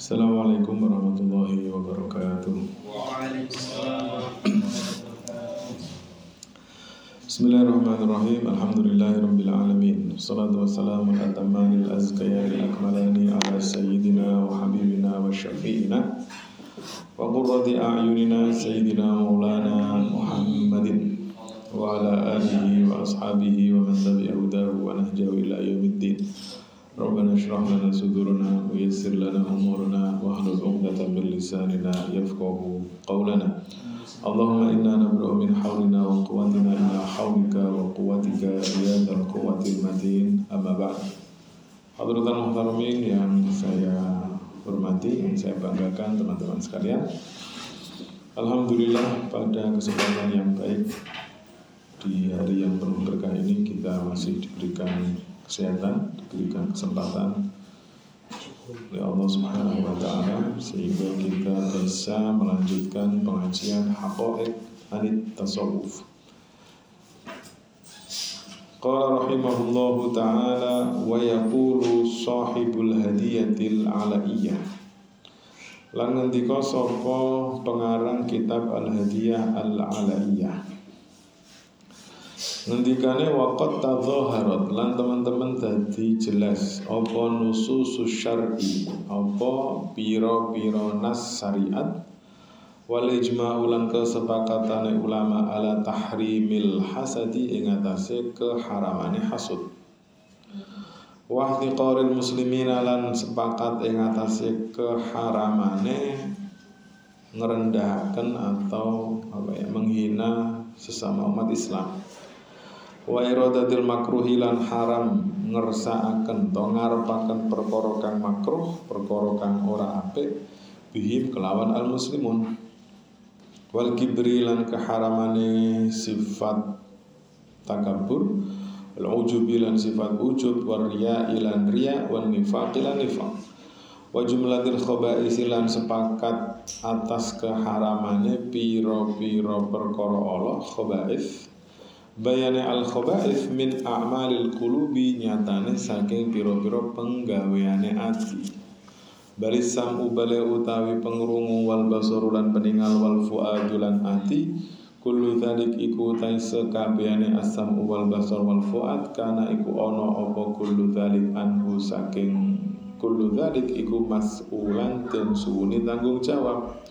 Assalamualaikum warahmatullahi wabarakatuh. Bismillahirrahmanirrahim. Alhamdulillahirabbil alamin. Wassalatu wassalamu ala akmalani ala sayyidina wa habibina wa syafi'ina wa qurrati a'yunina maulana Muhammadin wa ala wa ashabihi wa man wa nahjahu ila yaumiddin. ربنا اشرح لنا صدورنا ويسر لنا امورنا واحلل عقدة من لساننا يفقه قولنا اللهم انا نبرأ من حولنا وقوتنا الى حولك وقوتك يا ذا القوة المتين اما بعد Hadratan Muhtaramin yang saya hormati, yang saya banggakan teman-teman sekalian Alhamdulillah pada kesempatan yang baik di hari yang penuh berkah ini kita masih diberikan kesehatan, diberikan kesempatan oleh Allah Subhanahu wa taala sehingga kita bisa melanjutkan pengajian haqaiq anit tasawuf. Qala rahimahullahu taala wa yaqulu sahibul hadiyatil alaiyah. Lan ngendika sapa pengarang kitab Al-Hadiyah Al-Alaiyah. Ngendikane waqat tadhaharat lan teman-teman dadi jelas. Apa nususus syar'i? Apa pira-pira nas syariat? Wal ijma'u lan kesepakatane ulama ala tahrimil hasadi ing atase keharamane hasud. Wa qaril muslimin lan sepakat ing atase keharamane ngerendahkan atau apa ya menghina sesama umat Islam wa iradatil makruhi lan haram ngersakaken to ngarepaken perkara kang makruh perkara kang ora apik bihim kelawan al muslimun wal kibri lan keharamane sifat takabur wal ujubi lan sifat ujub war riya ilan riya wan nifaq lan nifaq. Wa jumlatil khaba'is lan sepakat atas keharamane piro-piro perkara Allah khaba'is bayane al khaba'ith min a'malil qulubi nyatane saking pira-pira penggaweane ati. Baris samu bale utawi pengrungu wal basar lan peningal wal fuadu lan ati kullu dzalik iku ta sekabehane asam wal basar wal fuad kana iku ana apa kullu dzalik anhu saking kullu dzalik iku mas'ulan den suwuni tanggung jawab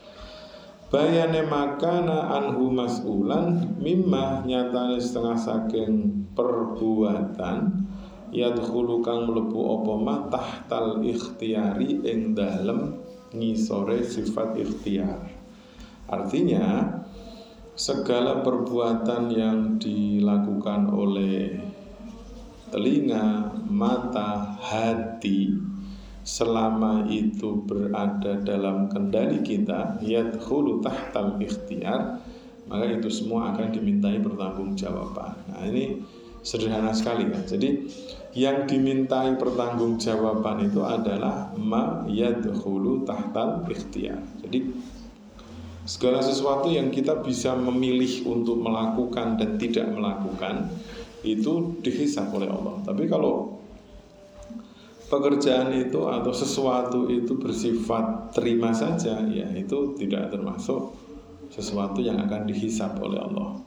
bayane makana anhu mas'ulan mimma nyatane setengah saking perbuatan yadkhulu kang mlebu apa mah tahtal ikhtiyari ing dalem ngisore sifat ikhtiar. Artinya segala perbuatan yang dilakukan oleh telinga, mata, hati selama itu berada dalam kendali kita yadkhulu tahtal ikhtiar maka itu semua akan dimintai pertanggungjawaban. Nah, ini sederhana sekali kan. Jadi yang dimintai pertanggungjawaban itu adalah ma yadkhulu tahtal ikhtiar. Jadi segala sesuatu yang kita bisa memilih untuk melakukan dan tidak melakukan itu dihisap oleh Allah. Tapi kalau pekerjaan itu atau sesuatu itu bersifat terima saja ya itu tidak termasuk sesuatu yang akan dihisap oleh Allah.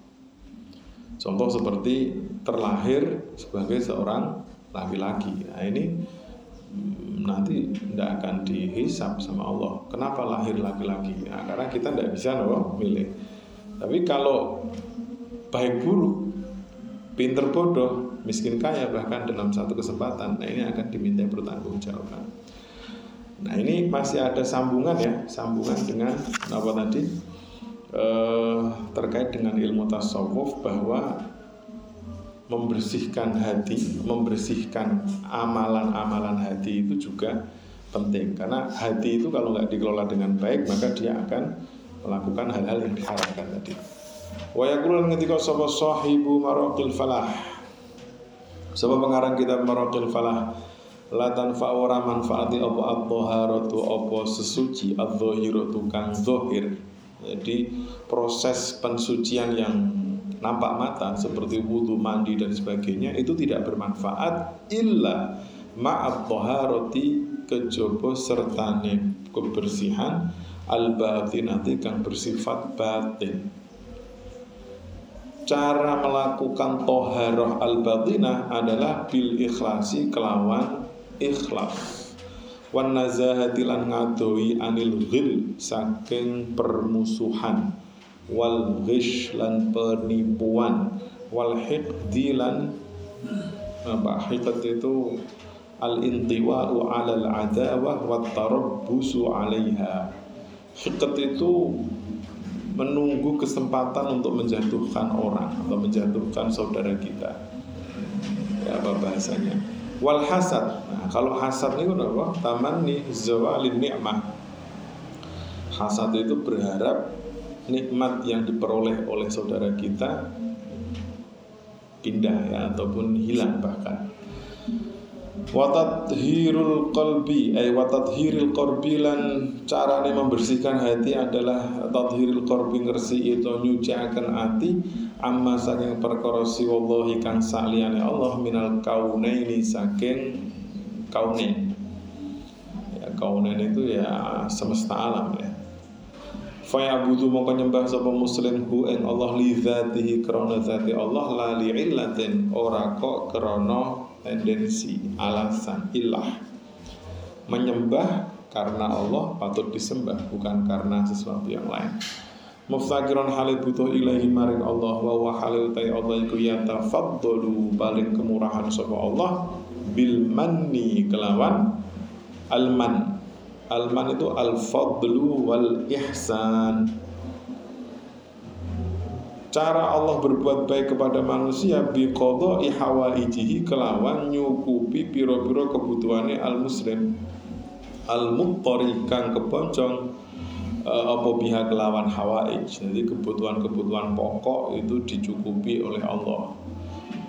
Contoh seperti terlahir sebagai seorang laki-laki. Nah ini mm, nanti tidak akan dihisap sama Allah. Kenapa lahir laki-laki? Nah, karena kita tidak bisa loh milih. Tapi kalau baik buruk pinter bodoh miskin kaya bahkan dalam satu kesempatan. Nah ini akan diminta pertanggungjawaban. Nah ini masih ada sambungan ya sambungan dengan apa tadi? Eh, terkait dengan ilmu tasawuf bahwa membersihkan hati membersihkan amalan-amalan hati itu juga penting. Karena hati itu kalau nggak dikelola dengan baik maka dia akan melakukan hal-hal yang diharapkan tadi. Wa yaqulun ketika sapa sahibu maraqil falah Sebab pengarang kitab Maraqil Falah La tanfa'u ora manfaati apa at-taharatu apa sesuci adh-dhahiratu kang zahir. Jadi proses pensucian yang nampak mata seperti wudhu, mandi dan sebagainya itu tidak bermanfaat illa ma'at taharati kejaba sertane kebersihan al batinati kang bersifat batin cara melakukan toharoh al batinah adalah bil ikhlasi kelawan ikhlas. Wan nazahati lan ngadoi anil ghil saking permusuhan. Wal ghish lan penipuan. Wal hiqdi lan apa hiqd itu al intiwa'u 'ala al adawah wat tarabbusu 'alaiha. Hiqd itu menunggu kesempatan untuk menjatuhkan orang atau menjatuhkan saudara kita. Ya, apa bahasanya? Wal hasad. Nah, kalau hasad ini apa? Taman nih zawalin nikmah. Hasad itu berharap nikmat yang diperoleh oleh saudara kita pindah ya ataupun hilang bahkan Watathirul qalbi ay watathiril qalbi lan carane membersihkan hati adalah tathiril qalbi ngersi itu nyuciaken hati amma saking perkara wallahi kang saliyane Allah minal kaunaini saking kaunain ya kaunain itu ya semesta alam ya. Faya butuh mongko nyembah sapa muslim hu ing Allah li dzatihi krana zati Allah la li illatin ora kok krana tendensi alasan ilah menyembah karena Allah patut disembah bukan karena sesuatu yang lain. Muftakiron halil butuh ilahi maring Allah wa wa halil tay Allah iku yatafaddalu paling kemurahan sapa Allah bil manni kelawan alman Alman itu al-fadlu wal ihsan Cara Allah berbuat baik kepada manusia biqadha ihawaijihi kelawan nyukupi piro-piro kebutuhannya al-muslim al-muttari kang keponcong uh, apa pihak kelawan hawaij jadi kebutuhan-kebutuhan pokok itu dicukupi oleh Allah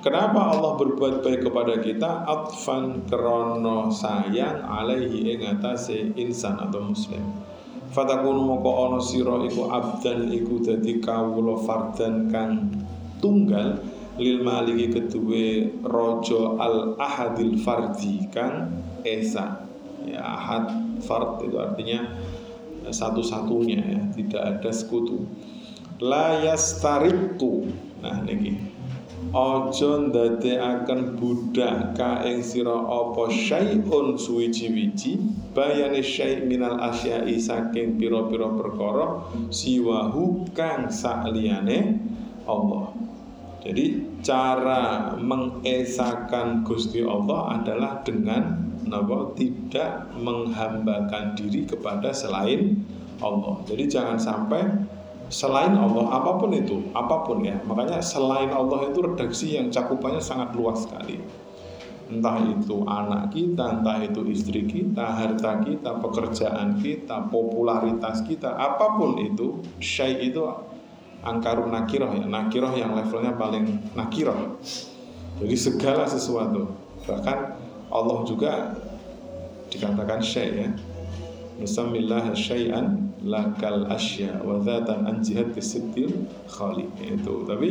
Kenapa Allah berbuat baik kepada kita? Atfan krono sayang alaihi ing atase insan atau muslim. Fatakun moko ono sira iku abdan iku dadi kawula fardan kang tunggal lil maliki kedue rojo al ahadil fardi kang esa. Ya ahad fard itu artinya satu-satunya ya, tidak ada sekutu. La yastariku. Nah niki Ojo akan budak ka ing sira apa syai'un suwiji-wiji bayane syai' minal asyai saking pira-pira perkara siwahu kang sakliyane Allah. Jadi cara mengesakan Gusti Allah adalah dengan napa tidak menghambakan diri kepada selain Allah. Jadi jangan sampai selain Allah apa pun itu apa pun ya. Makanya selain Allah itu redaksi yang cakupannya sangat luas sekali. Entah itu anak kita entah itu istri kita harta kita pekerjaan kita popularitas kita apa pun itu syai itu angkarun nakiroh ya. Nakiroh yang levelnya paling nakiroh. Jadi segala sesuatu. Bahkan Allah juga dikatakan syai ya. Nusamillah syai'an lakal asya wa dhatan an jihad kesidil khali itu. Tapi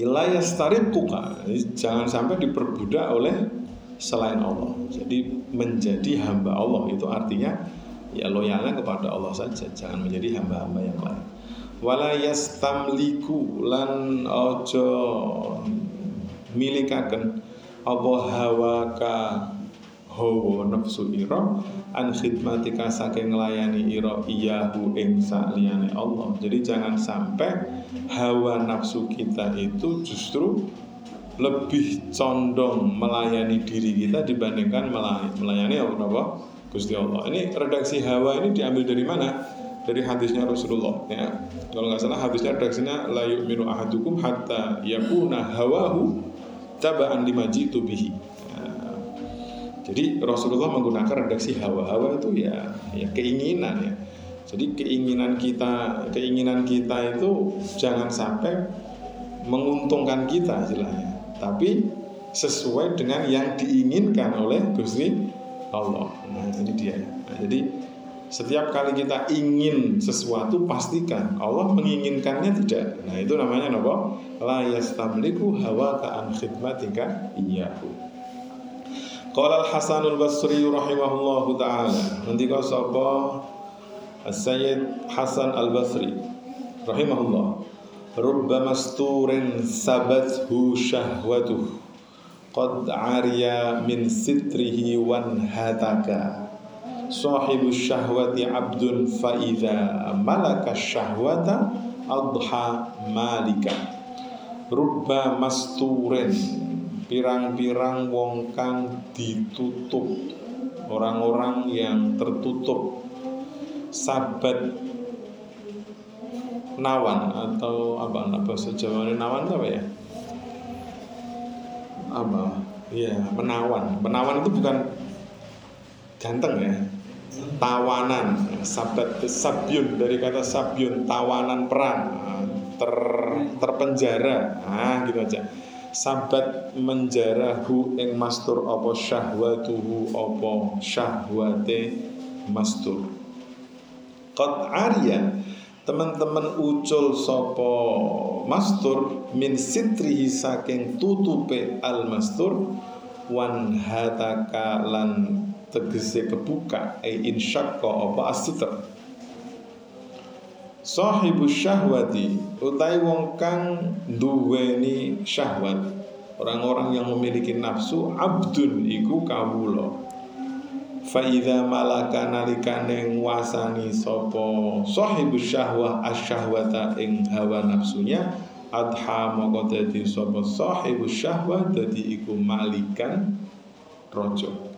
ilayah kuka jangan sampai diperbudak oleh selain Allah. Jadi menjadi hamba Allah. Itu artinya ya loyalnya kepada Allah saja. Jangan menjadi hamba-hamba yang lain. Wala yastamliku lan ojo milikaken. Apa hawaka hawa nafsu ira an khidmatika saking nglayani ira iyahu ing saliyane Allah. Jadi jangan sampai hawa nafsu kita itu justru lebih condong melayani diri kita dibandingkan melayani Allah Gusti Allah. Ini redaksi hawa ini diambil dari mana? Dari hadisnya Rasulullah ya. Kalau nggak salah hadisnya redaksinya la yu'minu ahadukum hatta yakuna hawahu taba'an lima bihi jadi Rasulullah menggunakan redaksi hawa-hawa itu ya ya keinginan ya. Jadi keinginan kita keinginan kita itu jangan sampai menguntungkan kita istilahnya, tapi sesuai dengan yang diinginkan oleh Gusti Allah. Nah, ini dia. Nah, jadi setiap kali kita ingin sesuatu pastikan Allah menginginkannya tidak. Nah, itu namanya apa? La yastamliku hawa ka an khidmatika iyyahu. قال الحسن البصري رحمه الله تعالى. عندك صبا السيد حسن البصري رحمه الله. رب مستور سبته شهوته قد عريا من ستره وانهتك. صاحب الشهوة عبد فإذا ملك الشهوة أضحى مالك. رب مستور pirang-pirang wong kang ditutup. Orang-orang yang tertutup. Sabat nawan atau apa bahasa Jawa nawan apa ya? Apa ya menawan. Menawan itu bukan ganteng ya. Tawanan. Sabat sabyun dari kata sabyun tawanan perang. Ter terpenjara. Ah gitu aja sabat menjarahu ing mastur apa syahwatuhu apa syahwate mastur. Qad arya teman-teman ucul sopo mastur min sitrihi saking tutupe al mastur wan hataka lan tegese kebuka ai insyaqqa apa asitr Sahibu syahwati utai wong kang duweni syahwat. Orang-orang yang memiliki nafsu abdun iku kawula. Faida malaka nalikane nguasani sopo sahibu syahwah asyahwata ing hawa nafsunya adha moko dadi sopo sahibu syahwah dadi iku malikan rojo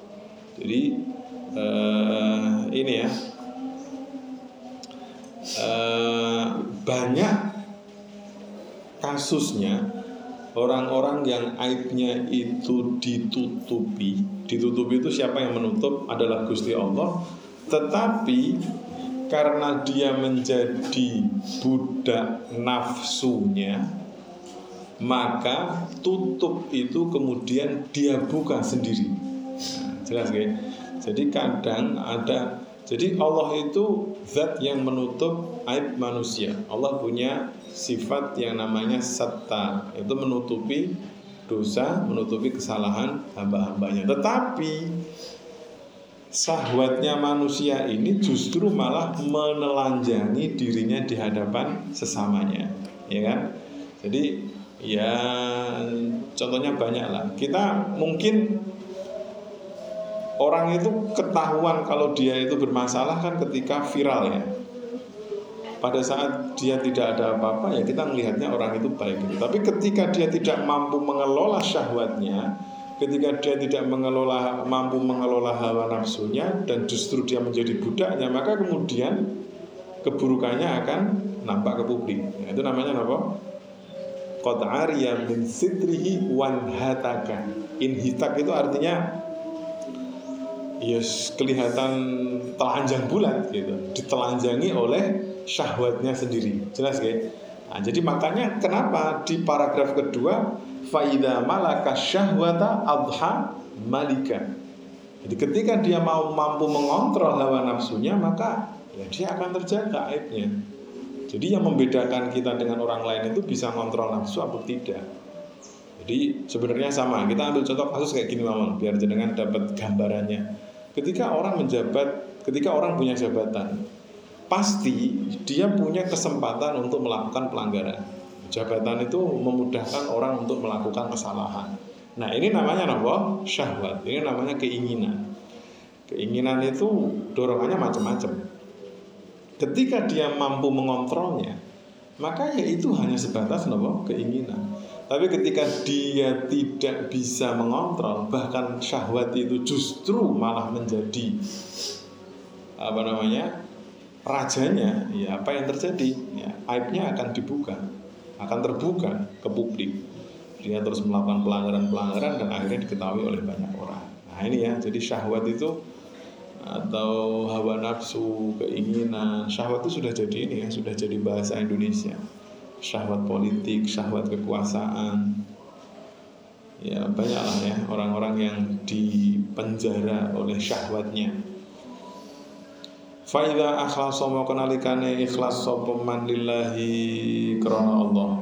jadi uh, ini ya Eh, banyak kasusnya orang-orang yang aibnya itu ditutupi. Ditutupi itu siapa yang menutup? Adalah Gusti Allah. Tetapi karena dia menjadi budak nafsunya maka tutup itu kemudian dia buka sendiri. Jelas ya jadi kadang ada jadi Allah itu zat yang menutup aib manusia. Allah punya sifat yang namanya satta, itu menutupi dosa, menutupi kesalahan hamba-hambanya. Tetapi sahwatnya manusia ini justru malah menelanjangi dirinya di hadapan sesamanya, ya kan? Jadi ya contohnya banyak lah. Kita mungkin Orang itu ketahuan kalau dia itu bermasalah kan ketika viral ya. Pada saat dia tidak ada apa-apa ya kita melihatnya orang itu baik. Gitu. Tapi ketika dia tidak mampu mengelola syahwatnya, ketika dia tidak mengelola mampu mengelola hawa nafsunya dan justru dia menjadi budaknya, maka kemudian keburukannya akan nampak ke publik. Nah, itu namanya apa? Qad min sitrihi wan hataka. Inhitak itu artinya yes, kelihatan telanjang bulat gitu. Ditelanjangi oleh syahwatnya sendiri. Jelas ya nah, jadi makanya kenapa di paragraf kedua faida malaka syahwata adha malika. Jadi ketika dia mau mampu mengontrol hawa nafsunya maka ya dia akan terjaga aibnya. Jadi yang membedakan kita dengan orang lain itu bisa ngontrol nafsu atau tidak. Jadi sebenarnya sama. Kita ambil contoh kasus kayak gini mawon biar jenengan dapat gambarannya Ketika orang menjabat, ketika orang punya jabatan, pasti dia punya kesempatan untuk melakukan pelanggaran. Jabatan itu memudahkan orang untuk melakukan kesalahan. Nah, ini namanya apa? Syahwat. Ini namanya keinginan. Keinginan itu dorongannya macam-macam. Ketika dia mampu mengontrolnya, maka ya itu hanya sebatas apa? keinginan. Tapi ketika dia tidak bisa mengontrol, bahkan syahwat itu justru malah menjadi apa namanya rajanya, ya apa yang terjadi? Ya, aibnya akan dibuka, akan terbuka ke publik. Dia terus melakukan pelanggaran-pelanggaran dan akhirnya diketahui oleh banyak orang. Nah ini ya, jadi syahwat itu atau hawa nafsu, keinginan, syahwat itu sudah jadi ini ya, sudah jadi bahasa Indonesia syahwat politik, syahwat kekuasaan. Ya, banyaklah ya orang-orang yang dipenjara oleh syahwatnya. Faida akhlasa mau kenalikane ikhlas sapa man lillahi krana Allah.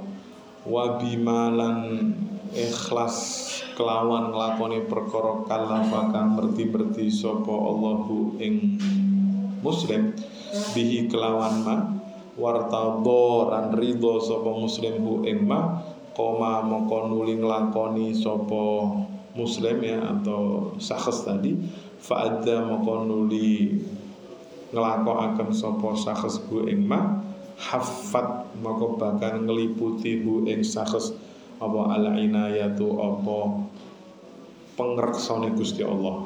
Wa bimalan ikhlas kelawan nglakoni perkara kalafa kang merti-merti sapa Allahu ing muslim bihi kelawan ma wartadha ran ridho sapa muslim hu ing ma koma moko nuli nglakoni sapa muslim ya atau syakhs tadi fa'adza moko nuli nglakokaken sapa syakhs hu ing hafat moko bakal ngliputi hu ing syakhs apa al inayatu apa pengreksone Gusti Allah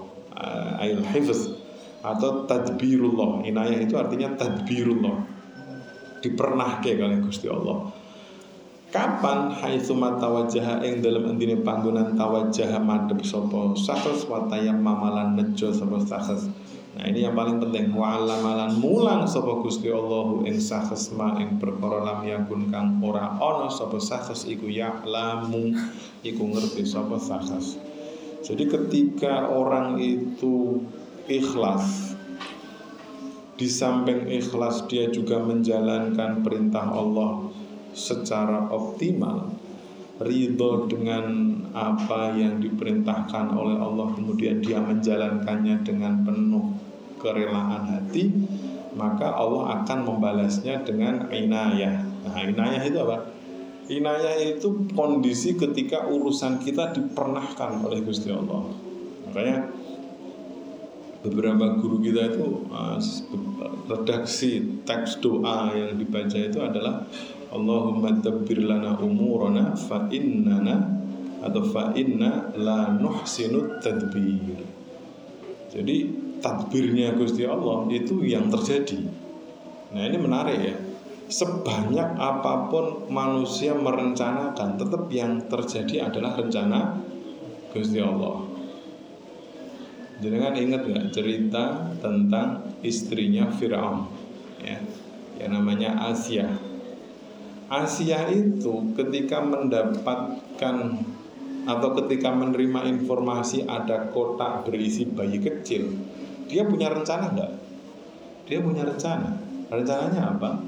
ail hifz atau tadbirullah. Inayah itu artinya tadbirullah dipernahke kali Gusti Allah. Kapan haitsu tawajjaha ing dalem endine panggonan tawajjaha madhep sapa? Sakhs watayam mamalan nejo sapa sakhs Nah ini yang paling penting. Wa alamalan mulang sapa Gusti Allah ing sakhs ma ing perkara lam yakun kang ora ana sapa sakhs iku ya lamu iku ngerti sapa sakhs. Jadi ketika orang itu ikhlas di samping ikhlas dia juga menjalankan perintah Allah secara optimal ridho dengan apa yang diperintahkan oleh Allah. Kemudian dia menjalankannya dengan penuh kerelaan hati maka Allah akan membalasnya dengan inayah. Nah inayah itu apa? inayah itu kondisi ketika urusan kita dipernahkan oleh Gusti Allah. Makanya beberapa guru kita itu redaksi teks doa yang dibaca itu adalah Allahumma dabbir lana umurana fa innana atau fa inna la nuhsinu tadbir. Jadi tadbirnya Gusti Allah itu yang terjadi. Nah ini menarik ya. Sebanyak apa pun manusia merencanakan, tetap yang terjadi adalah rencana Gusti Allah. Kan ingat nggak cerita tentang istrinya Fir'aun ya, yang namanya Asia Asia itu ketika mendapatkan atau ketika menerima informasi ada kotak berisi bayi kecil, dia punya rencana enggak? Dia punya rencana. Rencananya apa?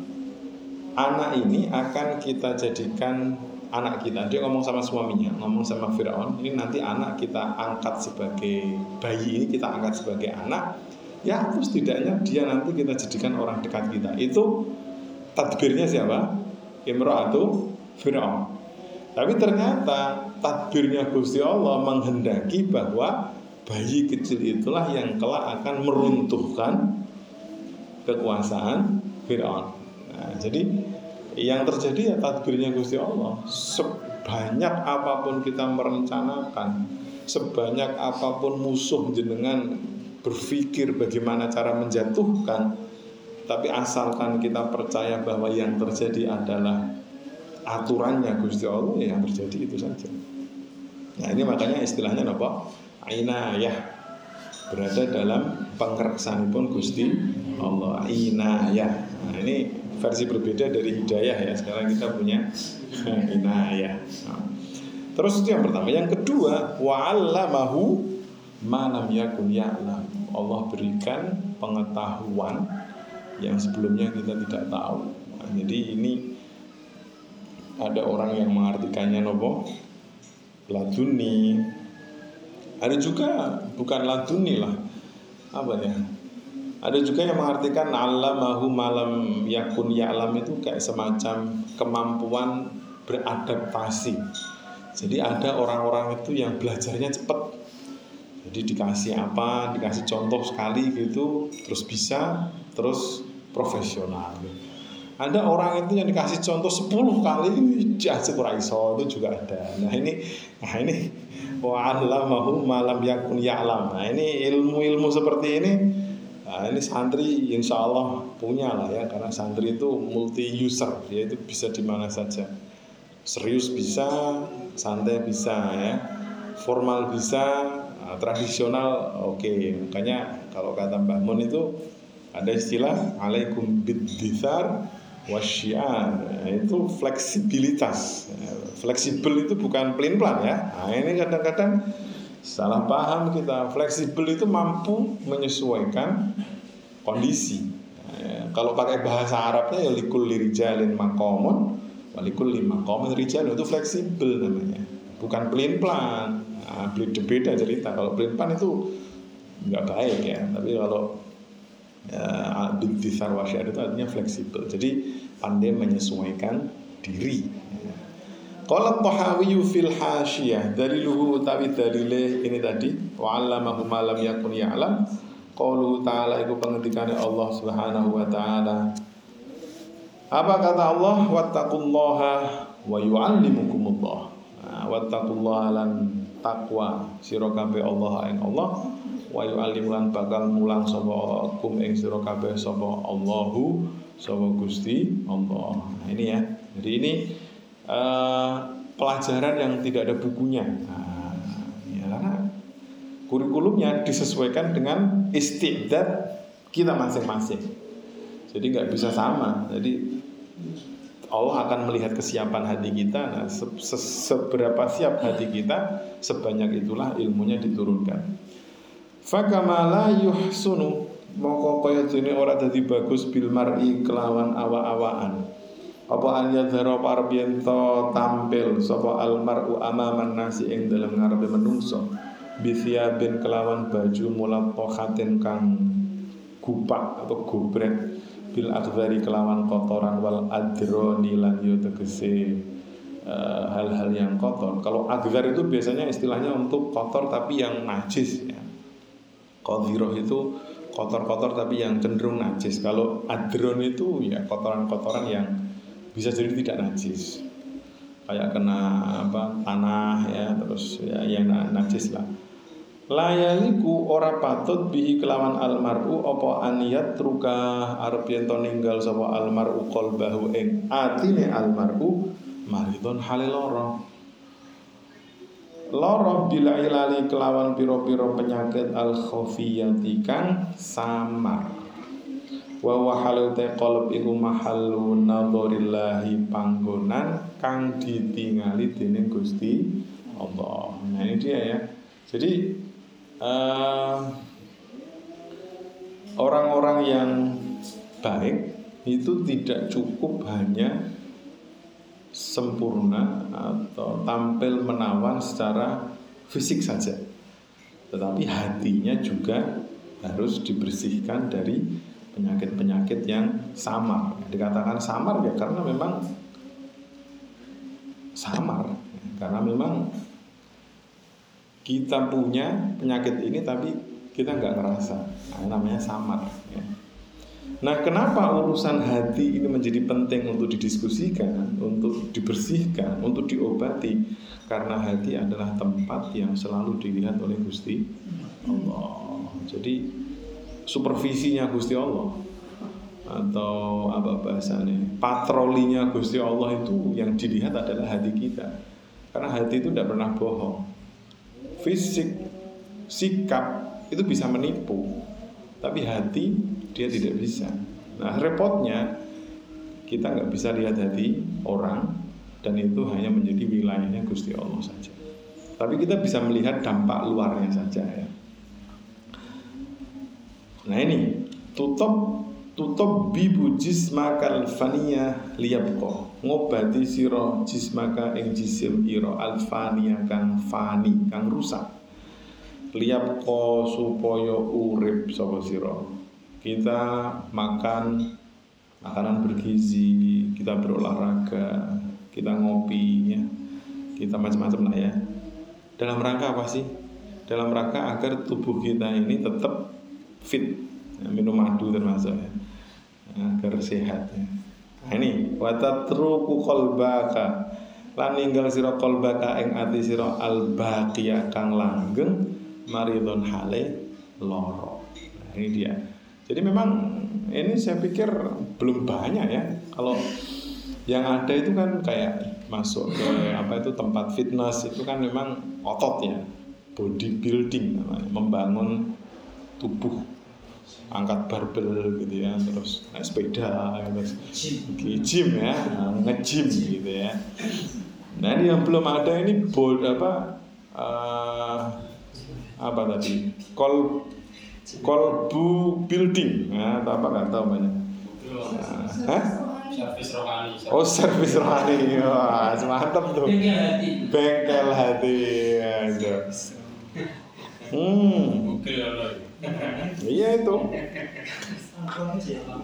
Anak ini akan kita jadikan anak kita. Dia ngomong sama suaminya, ngomong sama Firaun, ini nanti anak kita angkat sebagai bayi ini kita angkat sebagai anak. Ya, terus setidaknya dia nanti kita jadikan orang dekat kita. Itu tadbirnya siapa? imra'atu Fir'aun. Tapi ternyata takbirnya Gusti Allah menghendaki bahwa bayi kecil itulah yang kelak akan meruntuhkan kekuasaan Fir'aun. Nah, jadi yang terjadi ya takbirnya Gusti Allah. Sebanyak apa pun kita merencanakan, sebanyak apa pun musuh jenengan berpikir bagaimana cara menjatuhkan, tapi asalkan kita percaya bahwa yang terjadi adalah aturannya Gusti Allah ya yang terjadi itu saja. Nah ini makanya istilahnya apa? Inayah berada dalam pengerksan pun Gusti Allah inayah. Nah ini versi berbeda dari hidayah ya. Sekarang kita punya inayah. Nah, terus itu yang pertama. Yang kedua wa'allamahu manam yakun ya'lam. Allah berikan pengetahuan yang sebelumnya kita tidak tahu. Nah, jadi ini ada orang yang mengartikannya nopo laduni. Ada juga bukan laduni lah. Apa ya? Ada juga yang mengartikan mahu malam yakun ya'lam itu kayak semacam kemampuan beradaptasi. Jadi ada orang-orang itu yang belajarnya cepat. Jadi dikasih apa, dikasih contoh sekali gitu, terus bisa, terus profesional ada orang itu yang dikasih contoh 10 kali kurang iso itu juga ada nah ini nah ini wa'allamahu malam yakun ya'lam nah ini ilmu-ilmu seperti ini nah ini santri insya Allah punya lah ya karena santri itu multi user dia itu bisa di mana saja. Serius bisa santai bisa ya formal bisa nah, tradisional oke. Okay. makanya kalau kata Mbah Mun itu ada istilah alaikum biddithar wasyiar itu fleksibilitas. Fleksibel itu bukan plain plan ya. Nah ini kadang-kadang salah paham kita. Fleksibel itu mampu menyesuaikan kondisi. Nah, kalau pakai bahasa Arabnya ya likul lirijalin makomun walikul lima komen rijal itu fleksibel namanya. Bukan plain plan nah, beda cerita. Kalau pelimpan itu nggak baik ya. Tapi kalau ya, binti sarwasyar itu artinya fleksibel. Jadi pandai menyesuaikan diri Qala Tahawi fil hasyiyah dari luhu utawi dalile ini tadi wa 'allamahu ma lam yakun ya'lam. Qaulu ta'ala iku pengendikane Allah Subhanahu wa taala. Apa kata Allah? Wattaqullaha wa yu'allimukumullah. Nah, wattaqullaha lan takwa sira kabeh Allah ing Allah. Wa yu'allimulan bakal mulang sapa kum ing sira kabeh sapa Allahu sapa Gusti Allah. Nah, ini ya. Jadi ini uh, pelajaran yang tidak ada bukunya. Nah, ya karena kurikulumnya disesuaikan dengan istiqdat kita masing-masing. Jadi nggak bisa sama. Jadi Allah akan melihat kesiapan hati kita. Nah, se se seberapa siap hati kita, sebanyak itulah ilmunya diturunkan. Fakamala yuhsunu moko kaya ora dadi bagus bil mar'i kelawan awa-awaan apa an yadhara parbiyen tampil sapa almaru amaman nasi ing dalem ngarepe menungso bin kelawan baju mulatohatin kang gupak atau gubret bil akhdari kelawan kotoran wal adroni lan yo tegese eh, hal-hal yang kotor. Kalau adhar itu biasanya istilahnya untuk kotor tapi yang najis ya. Qadhiroh itu kotor-kotor tapi yang cenderung najis. Kalau adron itu ya kotoran-kotoran yang bisa jadi tidak najis. Kayak kena apa tanah ya terus ya yang najis lah. Layaliku ora patut bihi kelawan almaru opo aniyat truka arep ninggal sapa almaru qalbahu ing atine almaru maridon halil loro bila ilali kelawan piro-piro penyakit al khafiyati samar wa wa halu te qalb iku mahallu nadharillahi panggonan kang ditingali dening Gusti Allah. Nah ini dia ya. Jadi orang-orang uh, yang baik itu tidak cukup hanya sempurna atau tampil menawan secara fisik saja. Tetapi hatinya juga harus dibersihkan dari penyakit-penyakit yang samar. Dikatakan samar ya karena memang samar, karena memang kita punya penyakit ini tapi kita nggak ngerasa. Nah, namanya samar. Ya. Nah, kenapa urusan hati ini menjadi penting untuk didiskusikan, untuk dibersihkan, untuk diobati? Karena hati adalah tempat yang selalu dilihat oleh Gusti Allah. Jadi supervisinya Gusti Allah. Atau apa bahasanya? Patrolinya Gusti Allah itu yang dilihat adalah hati kita. Karena hati itu tidak pernah bohong. Fisik sikap itu bisa menipu. Tapi hati dia tidak bisa. Nah repotnya kita nggak bisa lihat hati orang dan itu hanya menjadi wilayahnya Gusti Allah saja. Tapi kita bisa melihat dampak luarnya saja ya Nah ini. Tutup tutup bibu jismakal fania liyabko ngobati siro jismaka ing jisim iro alfania kang fani kang rusak. Liyabko supaya urip sapa siro kita makan makanan bergizi kita berolahraga kita ngopi ya. Kita macam-macam lah ya. Dalam rangka apa sih? Dalam rangka agar tubuh kita ini tetap fit ya, minum madu termasuk ya agar sehat ya. Nah ini watatruku kolbaka lan ninggal sira kolbaka ing ati sira albaqiya kang langgeng maridon hale loro. Nah, ini dia. Jadi memang ini saya pikir belum banyak ya. Kalau yang ada itu kan kayak masuk ke apa itu tempat fitness itu kan memang otot ya, bodybuilding namanya, membangun tubuh angkat barbel gitu ya terus naik sepeda terus gym ya ngejim gitu ya. Nah ini yang belum ada ini bold apa uh, apa tadi? Kol kolbu building. Nah apa nggak tahu banyak. Nah, hah? servis rohani Oh servis rohani, wah mantap tuh. bengkel hati. Bengkel hati, ada. Hmm, Google Allah iya itu.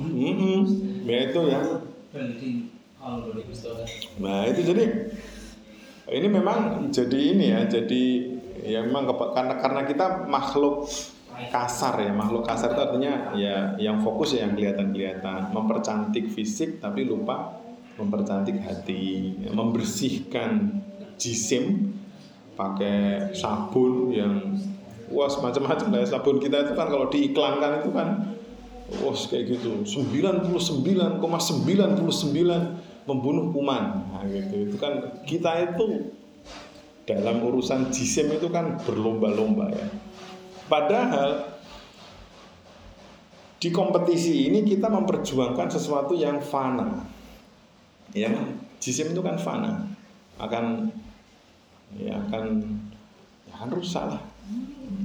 Mm-mm. Ya itu ya. Nah itu jadi ini memang jadi ini ya, jadi ya memang karena karena kita makhluk kasar ya, makhluk kasar itu artinya ya yang fokus ya yang kelihatan-kelihatan, mempercantik fisik tapi lupa mempercantik hati, membersihkan jisim pakai sabun yang wah macam-macam lah ya. sabun kita itu kan kalau diiklankan itu kan wah kayak gitu. 99,99 membunuh kuman. Nah, gitu. Itu kan kita itu dalam urusan jisim itu kan berlomba-lomba ya. Padahal di kompetisi ini kita memperjuangkan sesuatu yang fana. Ya jisim itu kan fana. Akan ya akan ya akan rusak lah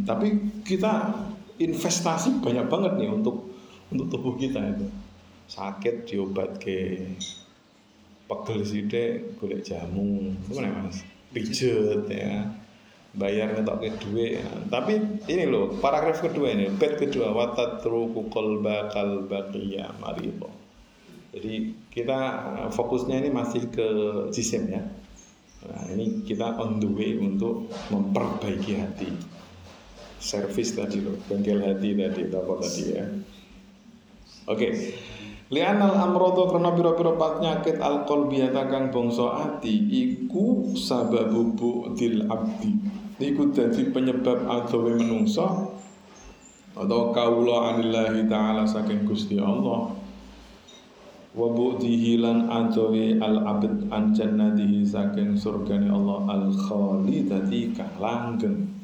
tapi kita investasi banyak banget nih untuk untuk tubuh kita itu. Sakit diobat ke pegel sidik golek jamu. Itu mana mas? Pijet ya. Bayar ngetok ke duit. Tapi ini loh paragraf kedua ini. Bed kedua watatruku qalba qalbaqiya marido jadi kita eh, fokusnya ini masih ke jisim ya. Nah ini kita on the way untuk memperbaiki hati servis tadi loh bengkel hati tadi apa tadi ya. Oke. Lianal amrodo karena biro-biro penyakit alkolbiyata kang bongso ati iku sababu bu'dil abdi. Iku dadi penyebab adawe menungso atau kaula anillahi ta'ala saking Gusti Allah. Wa bu'dihi lan al abd an jannatihi saking surgani Allah al khalidati kang langgeng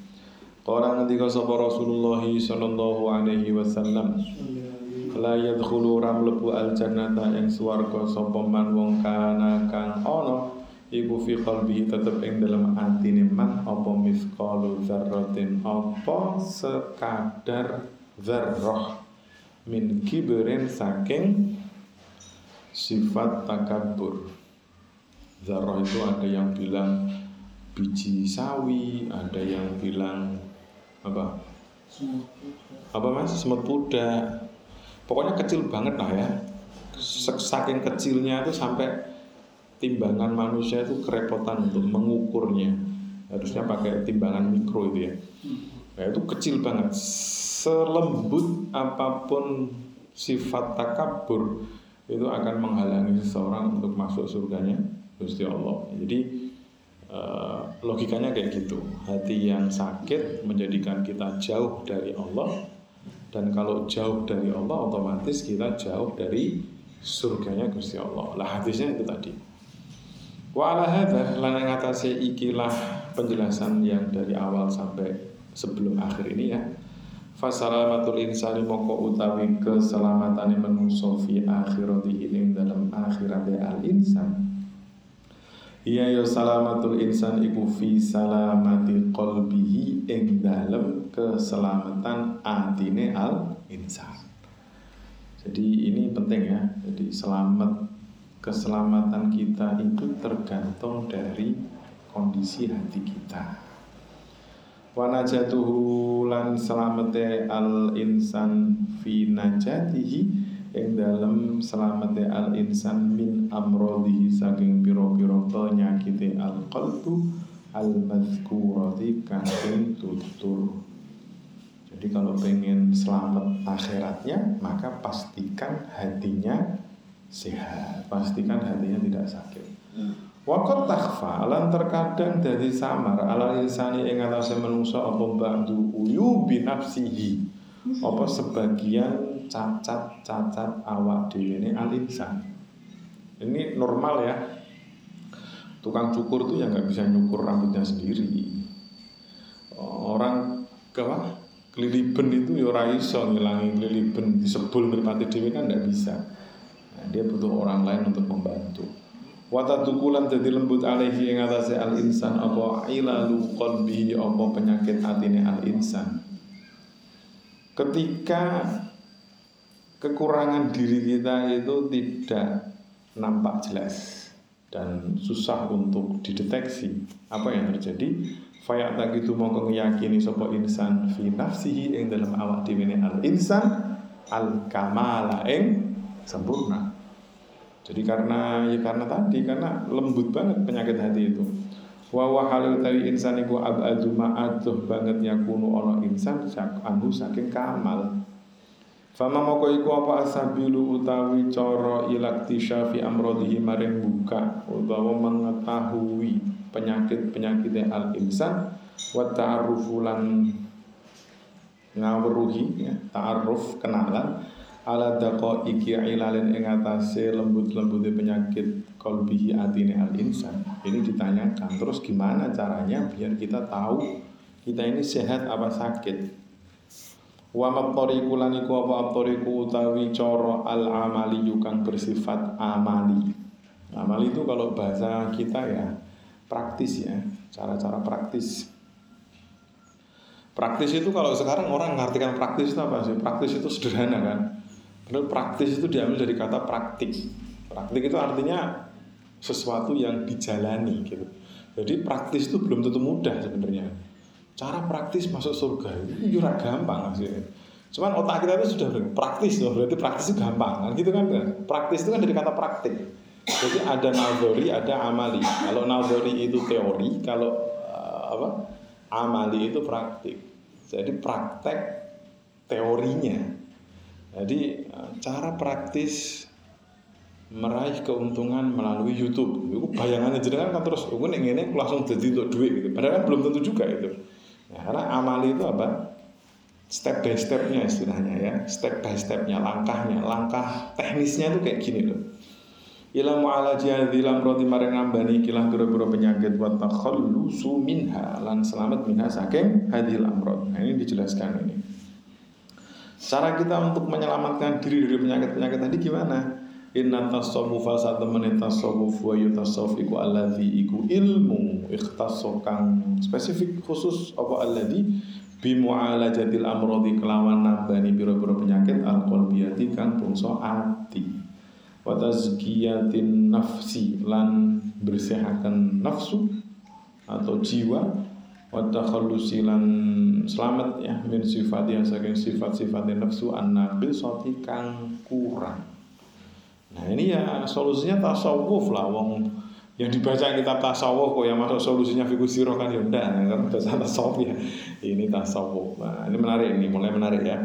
Qala ngendika sapa Rasulullah sallallahu alaihi wasallam la yadkhulu ram al jannata ing swarga sapa man wong kana kang ana iku fi qalbihi tetep ing dalem atine man apa misqalu dzarratin apa sekadar dzarrah min kibrin saking sifat takabur dzarrah itu ada yang bilang biji sawi ada yang bilang apa? Apa mas? Semut puda. Pokoknya kecil banget lah ya. Saking kecilnya itu sampai timbangan manusia itu kerepotan untuk mengukurnya. Harusnya pakai timbangan mikro itu ya. Nah, itu kecil banget. Selembut apa pun sifat takabur itu akan menghalangi seseorang untuk masuk surganya Gusti Allah. Jadi eh, logikanya kayak gitu. Hati yang sakit menjadikan kita jauh dari Allah. Dan kalau jauh dari Allah otomatis kita jauh dari surganya Gusti Allah. Lah hadisnya itu tadi. Wa ala ngatasi ikilah penjelasan yang dari awal sampai sebelum akhir ini ya. Fasalamatul insani moko utawi keselamatane menungso fi akhiratihi ing dalam akhirat al insan Iya ya salamatul insan iku fi salamati qalbihi ing dalem keselamatan atine al insan. Jadi ini penting ya. Jadi selamat keselamatan kita itu tergantung dari kondisi hati kita. Wa najatuhu lan selamate al insan fi najatihi ing dalam selamate al insan min amrodihi saking piro-piro penyakite al qalbu al madhkurati kang tutur. Jadi kalau pengen selamat akhiratnya maka pastikan hatinya sehat. Pastikan hatinya tidak sakit. Wakot takfa lan terkadang dari samar. Ala insani ing atase menungso apa ba'du uyu binafsihi apa sebagian cacat-cacat awak dhewe ini al-insan. Ini normal ya. Tukang cukur tuh ya nggak bisa nyukur rambutnya sendiri. Orang apa? Keliliben itu ya ora iso ngilangi keliliben disebul mripate dhewe kan nggak bisa. Nah, dia butuh orang lain untuk membantu. Wata tukulan jadi lembut alaihi yang atase al insan apa ilalu qalbihi apa penyakit atine al insan. Ketika kekurangan diri kita itu tidak nampak jelas dan susah untuk dideteksi. Apa yang terjadi? Fayak tak itu mau ngeyakini sapa insan fi nafsihi ing dalam awak dhewe al insan al kamala ing sempurna. Jadi karena ya karena tadi karena lembut banget penyakit hati itu. Wa wa halil tawi insan iku abadu ma'atuh banget yakunu ana insan anhu saking kamal Fama moko iku apa asabilu utawi cara ilakti syafi amrodihi maring buka utawa mengetahui penyakit-penyakit al insan wa ta'arrufu lan ngawruhi ya, ta'arruf kenalan ala daqo iki ilalin ing atase lembut-lembute penyakit kolbihi atine al insan ini ditanyakan terus gimana caranya biar kita tahu kita ini sehat apa sakit Wa maqtariqu lan iku apa aptoriku utawi cara al amali kang bersifat amali. Amali itu kalau bahasa kita ya praktis ya, cara-cara praktis. Praktis itu kalau sekarang orang mengartikan praktis itu apa sih? Praktis itu sederhana kan. Padahal praktis itu diambil dari kata praktik. Praktik itu artinya sesuatu yang dijalani gitu. Jadi praktis itu belum tentu mudah sebenarnya cara praktis masuk surga itu ya gampang sih. Cuman otak kita itu sudah praktis loh, berarti praktis itu gampang kan gitu kan. Praktis itu kan dari kata praktik. Jadi ada nalgori, ada amali. Kalau nalgori itu teori, kalau uh, apa? Amali itu praktik. Jadi praktek teorinya. Jadi uh, cara praktis meraih keuntungan melalui YouTube. Itu bayangannya jadi kan terus, gue nih ini langsung jadi untuk duit gitu. Padahal kan belum tentu juga itu. Ya, karena amali itu apa? Step by stepnya istilahnya ya, step by stepnya, langkahnya, langkah teknisnya itu kayak gini loh. Ilmu ala jihadi roti maring ngambani kilah pura-pura penyakit wa takhallusu minha lan selamat minha saking hadil amrod. Nah, ini dijelaskan ini. Cara kita untuk menyelamatkan diri dari penyakit-penyakit tadi gimana? Inna tasawufa saat temen tasawuf wa yutasawuf iku alladhi iku ilmu ikhtasso kang spesifik khusus apa alladhi? Bi mu'alajatil amrodi kelawan nabani biro-biro penyakit al qalbiyati kang bangsa ati. Wa tazkiyatin nafsi lan bersihaken nafsu atau jiwa. Wa takhallusi lan selamat ya min sifatnya saking sifat-sifat nafsu an naqisati kang kurang Nah ini ya solusinya tasawuf lah. Wong yang dibaca kitab tasawuf kok yang masuk solusinya fikus siro kan ya udah kan? Bahasa tasawuf ya. Ini tasawuf. Nah, ini menarik ini mulai menarik ya.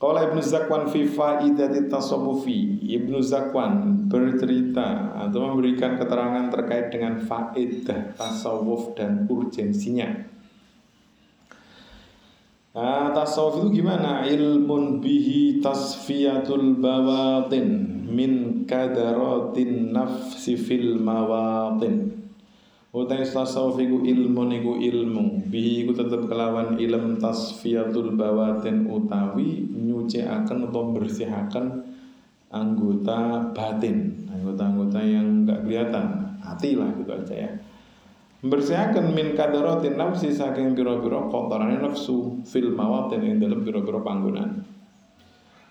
Kalau Ibnu Zakwan fi faidati tasawufi. Ibnu Zakwan bercerita atau memberikan keterangan terkait dengan faedah tasawuf dan urgensinya. Nah, tasawuf itu gimana? Ilmun bihi tasfiyatul bawatin min kadaratin nafsi fil mawatin. Utai tasawuf iku ilmu niku ilmu. Bihi iku tetep kelawan ilm tasfiyatul bawatin utawi nyuciaken atau bersihaken anggota batin. Anggota-anggota yang enggak kelihatan. Hati lah gitu aja ya. Membersihkan min kadaratin nafsi saking biro-biro kotorannya nafsu fil mawatin yang dalam biro-biro panggungan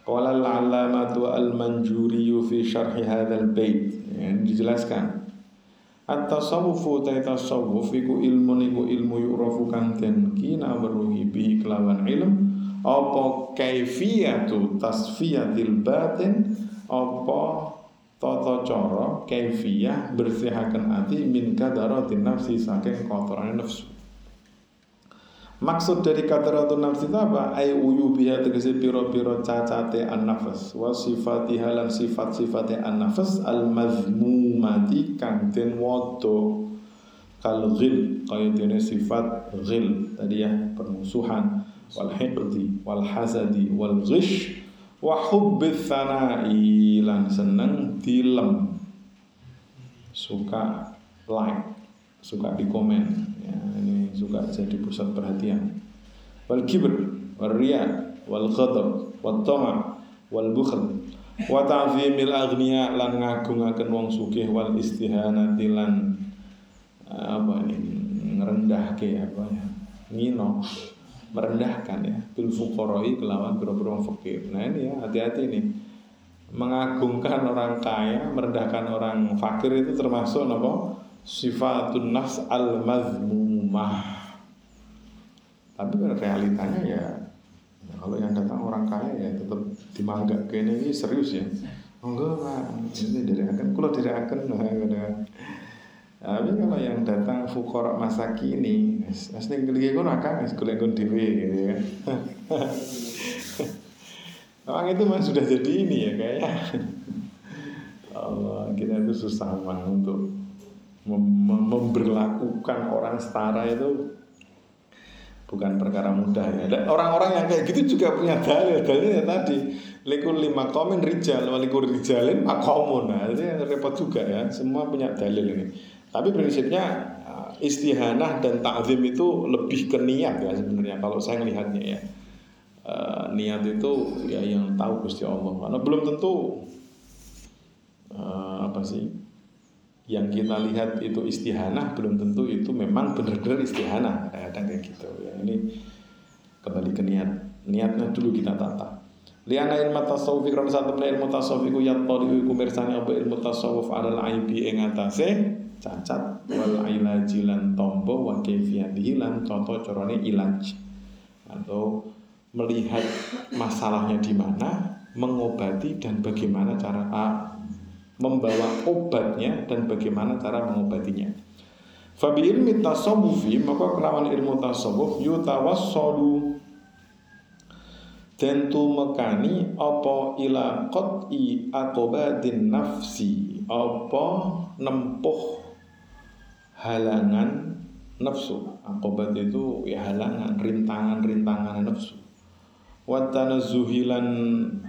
Qala al-allamatu al-manjuri fi syarhi hadzal bait. Yang dijelaskan. At-tasawufu ta tasawuf iku ilmu niku ilmu yu'rafu kang den kina weruhi bi kelawan ilm apa kaifiyatu tasfiyatil batin apa tata cara kaifiyah bersihaken ati min kadaratin nafsi saking kotoran nafsu Maksud dari kadaratu nafsi itu apa? Ay biha tegesi piro-piro cacate an-nafas. Wa sifati halan sifat-sifati an-nafas Al-mazmumati kang den Kal ghil Kaya sifat ghil Tadi ya permusuhan Wal hiqdi, wal hasadi, wal ghish Wa hubbith thanai Lan seneng dilem. Suka like Suka di komen. Ya, Ini suka jadi pusat perhatian. Wal kibr wal riya wal ghadab wal tama wal bukhl wa ta'zimil aghniya lan ngagungaken wong sugih wal istihanati lan apa ini ngerendahke apa ya ngino merendahkan ya. Bil fuqaroi kelawan biro-biro fakir nah ini ya hati-hati nih. Mengagungkan orang kaya, merendahkan orang fakir itu termasuk apa? Sifatun nafs al mazmumah. Tapi realitanya ya, ya kalau yang datang orang kaya ya tetap dimanggap kayaknya ini serius ya. Enggak pak, ini dari akan, kalau tidak akan, nah, tapi kalau yang datang fukorok masa kini, asli gede gue akan, es kuliah gue dewi, gitu ya. Orang itu mah sudah jadi ini ya kayaknya. Allah, kita itu susah banget untuk memberlakukan orang setara itu bukan perkara mudah ya. Dan orang-orang yang kayak gitu juga punya dalil. Dalilnya tadi likul lima komen rijal, walikur rijalin makomun. Nah, itu yang repot juga ya. Semua punya dalil ini. Tapi prinsipnya eh, istihanah dan ta'zim itu lebih ke niat ya sebenarnya kalau saya melihatnya ya uh, niat itu ya yang tahu Gusti Allah karena belum tentu uh, apa sih yang kita lihat itu istihanah belum tentu itu memang benar-benar istihanah. Kadang-kadang kayak gitu. Ya ini kembali ke niat. Niatnya dulu kita tata. Liana ilmu tasawuf karena satu temen ilmu tasawuf iku yattali iku mirsani apa ilmu tasawuf adalah aibi ing atase cacat wal ilajilan tombo wa kayfiyatihi lan toto corone ilaj. Atau melihat masalahnya di mana, mengobati dan bagaimana cara A, membawa obatnya dan bagaimana cara mengobatinya. Fabi ilmi tasawufi maka kelawan ilmu tasawuf yutawassalu. Dan tu mekani apa ila qat'i aqobadin nafsi? Apa nempuh halangan nafsu? Akobat itu ya halangan rintangan-rintangan nafsu Watanazzuhilan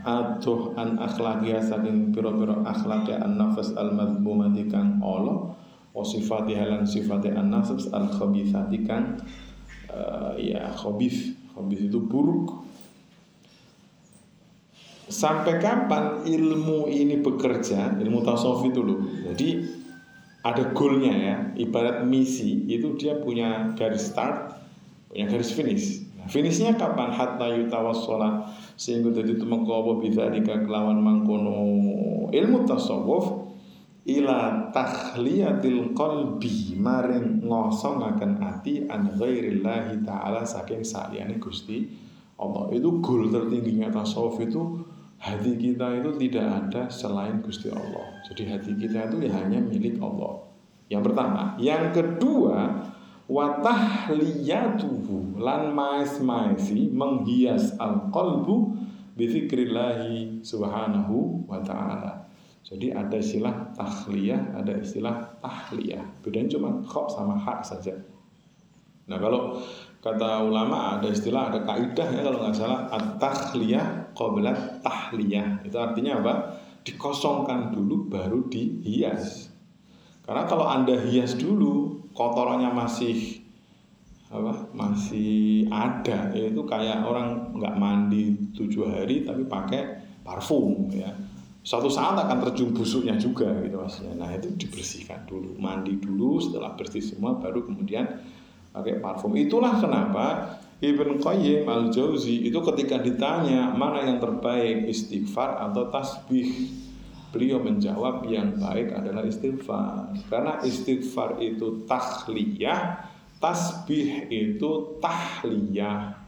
aduh an akhlaki saking piro-piro akhlaki an nafas al madhmumati kang Allah wa sifati halan sifati an nafas al khabithati kang uh, ya khabith. Khabith itu buruk. Sampai kapan ilmu ini bekerja? Ilmu tasawuf itu loh. Jadi ada goalnya ya. Ibarat misi itu dia punya garis start punya garis finish Finishnya kapan? Hatta yutawassola sehingga jadi tumengko apa bisa kelawan mangkono ilmu tasawuf ila takhliyatil qalbi maring ngosongaken ati an ghairillahi taala saking saliyane Gusti Allah. Itu goal tertingginya tasawuf itu hati kita itu tidak ada selain Gusti Allah. Jadi hati kita itu ya hanya milik Allah. Yang pertama, yang kedua wa tahliyatuhu lan mais-maisi menghias al-qalbu bi subhanahu wa ta'ala. Jadi ada istilah tahliyah, ada istilah tahliyah. Bedanya cuma kok sama hak saja. Nah kalau kata ulama ada istilah, ada kaidah ya kalau nggak salah at-tahliyah qabla tahliyah. Itu artinya apa? Dikosongkan dulu baru dihias. Karena kalau Anda hias dulu, kotorannya masih apa masih ada. Yaitu kayak orang nggak mandi tujuh hari tapi pakai parfum ya. Suatu saat akan terjun busuknya juga gitu maksudnya nah itu dibersihkan dulu. Mandi dulu setelah bersih semua baru kemudian pakai parfum. Itulah kenapa Ibn Qayyim al Jauzi itu ketika ditanya mana yang terbaik istighfar atau tasbih Beliau menjawab yang baik adalah istighfar. Karena istighfar itu tahliyah, tasbih itu tahliyah.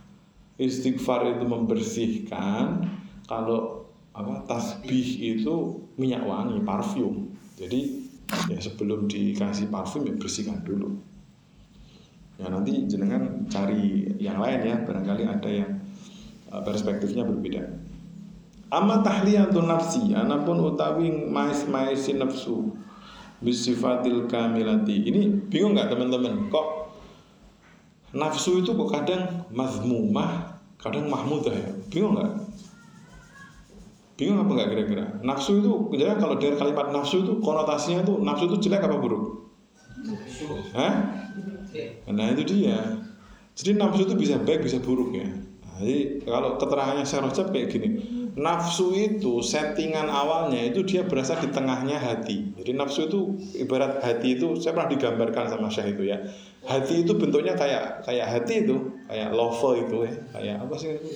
Istighfar itu membersihkan, kalau apa tasbih itu minyak wangi, parfum. Jadi ya sebelum dikasih parfum ya bersihkan dulu. Ya nanti jenengan cari yang lain ya, barangkali ada yang eh, perspektifnya berbeda. Amma tahliyatun nafsi Anapun utawi mais-maisi nafsu Bisifatil kamilati Ini bingung nggak teman-teman Kok nafsu itu kok kadang mazmumah Kadang mahmudah ya Bingung nggak? Bingung apa nggak kira-kira? Nafsu itu Jadi kalau dari kalimat nafsu itu konotasinya itu Nafsu itu jelek apa buruk? Hah? Nah itu dia Jadi nafsu itu bisa baik bisa buruk ya nah, Jadi kalau keterangannya saya Rojab kayak gini nafsu itu settingan awalnya itu dia berasal di tengahnya hati. Jadi nafsu itu ibarat hati itu saya pernah digambarkan sama Syekh itu ya. Hati itu bentuknya kayak kayak hati itu, kayak love itu ya. Kayak apa sih itu?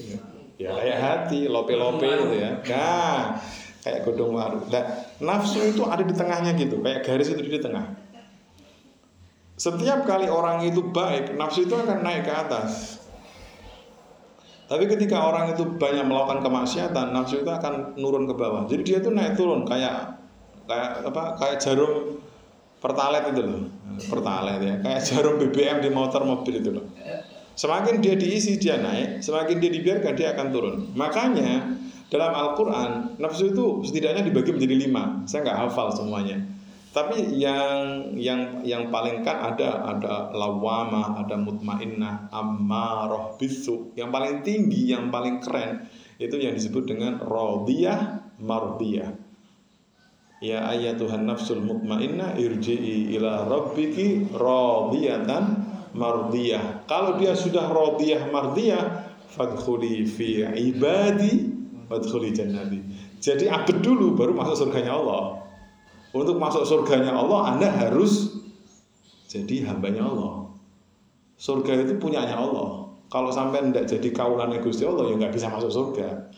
Ya kayak hati, lope-lope itu ya. Nah, kayak godong waru. Nah, nafsu itu ada di tengahnya gitu, kayak garis itu di tengah. Setiap kali orang itu baik, nafsu itu akan naik ke atas. Tapi ketika orang itu banyak melakukan kemaksiatan, nafsu itu akan nurun ke bawah. Jadi dia tuh naik turun kayak kayak apa? Kayak jarum pertalite itu loh. Pertalite ya, kayak jarum BBM di motor mobil itu loh. Semakin dia diisi dia naik, semakin dia dibiarkan dia akan turun. Makanya dalam Al-Quran nafsu itu setidaknya dibagi menjadi lima. Saya nggak hafal semuanya. Tapi yang yang yang paling kan ada ada lawama, ada mutmainnah, ammaroh bisu. Yang paling tinggi, yang paling keren itu yang disebut dengan rodiyah mardiyah. Ya ayatuhan nafsul mutmainnah irji'i ila rabbiki radiyatan mardiyah. Kalau dia sudah radiyah mardiyah, fadkhuli fi ibadi wadkhuli jannati. Jadi abad dulu baru masuk surganya Allah. Untuk masuk surganya Allah Anda harus jadi hambanya Allah. Surga itu punyanya Allah. Kalau sampai tidak jadi kaulannya Gusti Allah ya nggak bisa masuk surga.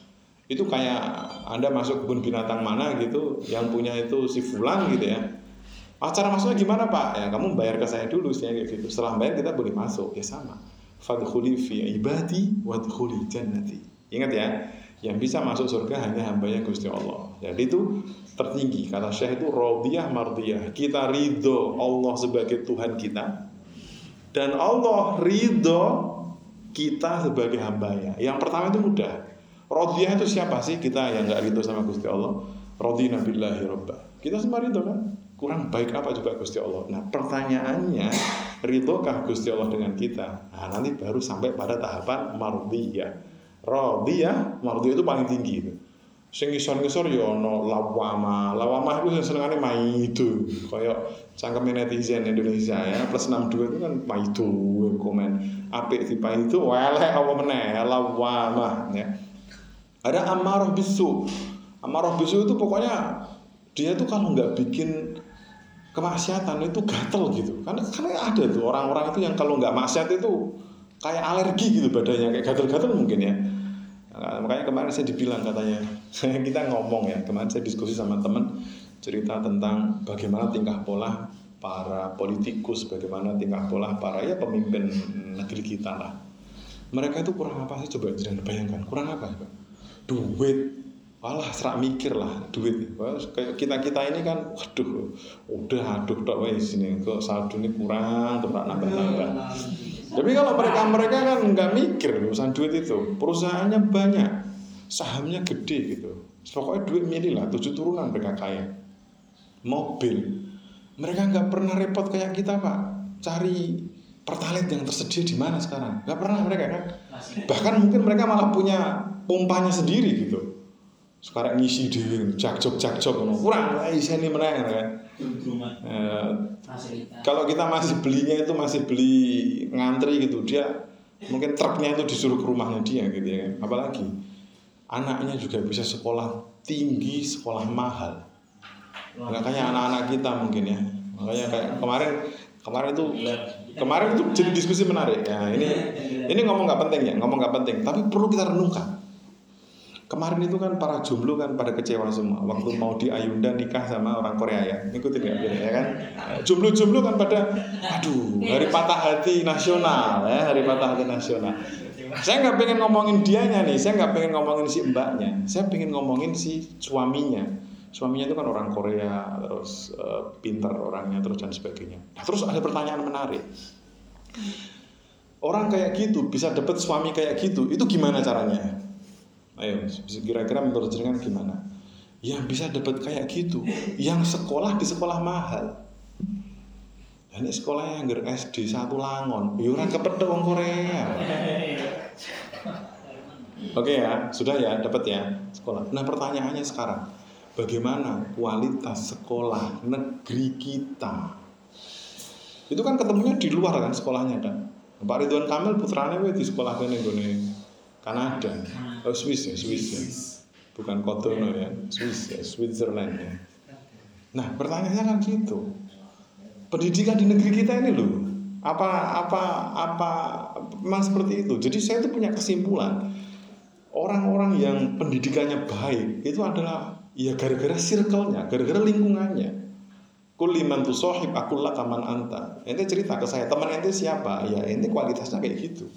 Itu kayak Anda masuk kebun binatang mana gitu, yang punya itu si fulan gitu ya. Ah, cara masuknya gimana Pak? Ya kamu bayar ke saya dulu sih kayak gitu. Setelah bayar kita boleh masuk. Ya sama. Fadkhuli fi ibadi wadkhuli jannati. Ingat ya, yang bisa masuk surga hanya hambanya Gusti Allah. Jadi itu tertinggi. Kata Syekh itu rodiyah mardiyah. Kita ridho Allah sebagai Tuhan kita. Dan Allah ridho kita sebagai hambanya. Yang pertama itu mudah. Rodiyah itu siapa sih kita yang nggak ridho sama Gusti Allah? Rodina billahi robba. Kita semua ridho kan? Kurang baik apa juga Gusti Allah? Nah pertanyaannya, ridhokah Gusti Allah dengan kita? Nah nanti baru sampai pada tahapan mardiyah radiyah mardiyah itu paling tinggi itu sing ngisor-ngisor ya ono lawama. Lawama itu senengane maidu kaya cangkem netizen Indonesia ya. Plus 62 itu kan maidu komen. Apik di itu welek apa meneh? Lawama ya. Ada amarah bisu. Amarah bisu itu pokoknya dia tuh kalau nggak bikin kemaksiatan itu gatel gitu. Karena karena ada tuh orang-orang itu yang kalau nggak maksiat itu kayak alergi gitu badannya kayak gatel-gatel mungkin ya. Nah, makanya kemarin saya dibilang katanya kita ngomong ya kemarin saya diskusi sama teman cerita tentang bagaimana tingkah pola para politikus, bagaimana tingkah pola para ya pemimpin negeri kita lah. Mereka itu kurang apa sih coba jangan bayangkan kurang apa ya Duit, Walah serak mikir lah duit. Kayak kita kita ini kan, waduh, udah aduh dok wes sini kok saldo ini kurang, tuh nambah nambah. Tapi kalau mereka mereka kan nggak mikir urusan duit itu, perusahaannya banyak, sahamnya gede gitu. Pokoknya duit milih lah, tujuh turunan mereka kaya. Mobil, mereka nggak pernah repot kayak kita pak, cari pertalite yang tersedia di mana sekarang? Nggak pernah mereka kan. Bahkan mungkin mereka malah punya pompanya sendiri gitu. Sekarang ngisi di jakjok jakjok kurang lah ini menang kan? Uh, kalau kita masih belinya itu masih beli ngantri gitu dia mungkin truknya itu disuruh ke rumahnya dia gitu ya kan? Apalagi anaknya juga bisa sekolah tinggi sekolah mahal. Makanya anak-anak kita mungkin ya. Makanya kayak kemarin kemarin itu kemarin itu jadi diskusi menarik. Ya ini ini ngomong nggak penting ya ngomong nggak penting. Tapi perlu kita renungkan. Kemarin itu kan para jomblo kan pada kecewa semua. Waktu mau di Ayunda nikah sama orang Korea ya. Ikutin ya, ya kan? Jomblo-jomblo kan pada aduh, hari patah hati nasional ya, hari patah hati nasional. Saya nggak pengen ngomongin dianya nih, saya nggak pengen ngomongin si mbaknya, saya pengen ngomongin si suaminya. Suaminya itu kan orang Korea, terus uh, pintar orangnya, terus dan sebagainya. Nah, terus ada pertanyaan menarik. Orang kayak gitu bisa dapat suami kayak gitu, itu gimana caranya? Ayo, kira-kira menurut jenengan gimana? Yang bisa dapat kayak gitu, yang sekolah di sekolah mahal. Ini sekolahnya yang SD satu langon, ya orang kepedek orang Korea. Oke ya, sudah ya, dapat ya sekolah. Nah pertanyaannya sekarang, bagaimana kualitas sekolah negeri kita? Itu kan ketemunya di luar kan sekolahnya kan. Pak Ridwan Kamil putranya di sekolah ini Kanada oh Swiss ya Swiss ya bukan Kotono ya Swiss ya Switzerland ya nah pertanyaannya kan gitu pendidikan di negeri kita ini loh apa apa apa memang seperti itu jadi saya itu punya kesimpulan orang-orang yang pendidikannya baik itu adalah Ya gara-gara circle-nya, gara-gara lingkungannya. Kuliman tu sohib aku lah kaman anta. Ente cerita ke saya, teman ente siapa? Ya ente kualitasnya kayak gitu.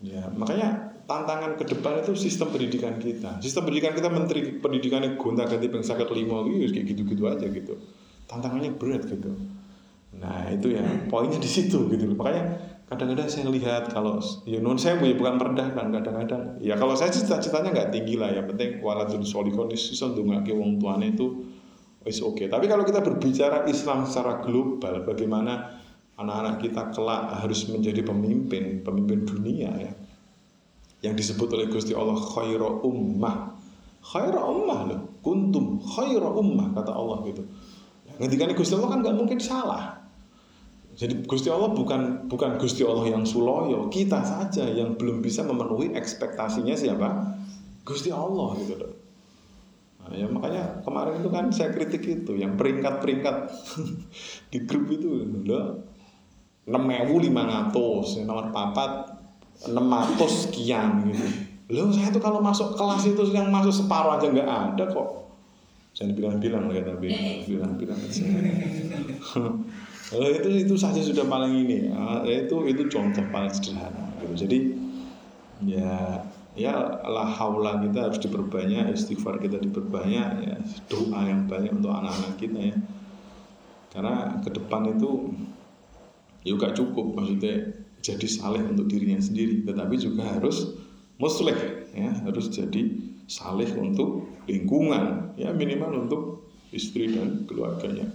Ya makanya tantangan ke depan itu sistem pendidikan kita. Sistem pendidikan kita menteri pendidikannya gonta ganti bangsa kelima gitu kayak gitu-gitu aja gitu. Tantangannya berat gitu. Nah itu ya poinnya di situ gitu. Makanya kadang-kadang saya lihat kalau ya non saya ya bukan merendahkan kadang-kadang. Ya kalau saya cita-citanya nggak tinggi lah ya penting waladun solikon iso ke wong tuanya itu is oke okay. tapi kalau kita berbicara Islam secara global bagaimana anak-anak kita kelak harus menjadi pemimpin pemimpin dunia ya yang disebut oleh Gusti Allah khairu ummah. Khairu ummah loh. Kuntum khairu ummah kata Allah gitu. Ngendikan Gusti Allah kan nggak mungkin salah jadi Gusti Allah bukan bukan Gusti Allah yang suloyo, kita saja yang belum bisa memenuhi ekspektasinya siapa? Gusti Allah gitu loh. Nah, ya makanya kemarin itu kan saya kritik itu yang peringkat-peringkat di grup itu loh. 6500 nomor papat 600 sekian gitu. Loh saya tuh kalau masuk kelas itu yang masuk separuh aja nggak ada kok. Jangan bilang-bilang ya tapi bilang-bilang Kalau itu itu saja sudah paling ini. Ya, itu itu contoh paling sederhana. Gitu. Jadi ya ya lah haula kita harus diperbanyak, istighfar kita diperbanyak, ya doa yang banyak untuk anak-anak kita ya. Karena ke depan itu ya gak cukup maksudnya jadi saleh untuk dirinya sendiri, tetapi juga harus musleh ya, harus jadi saleh untuk lingkungan ya minimal untuk istri dan keluarganya.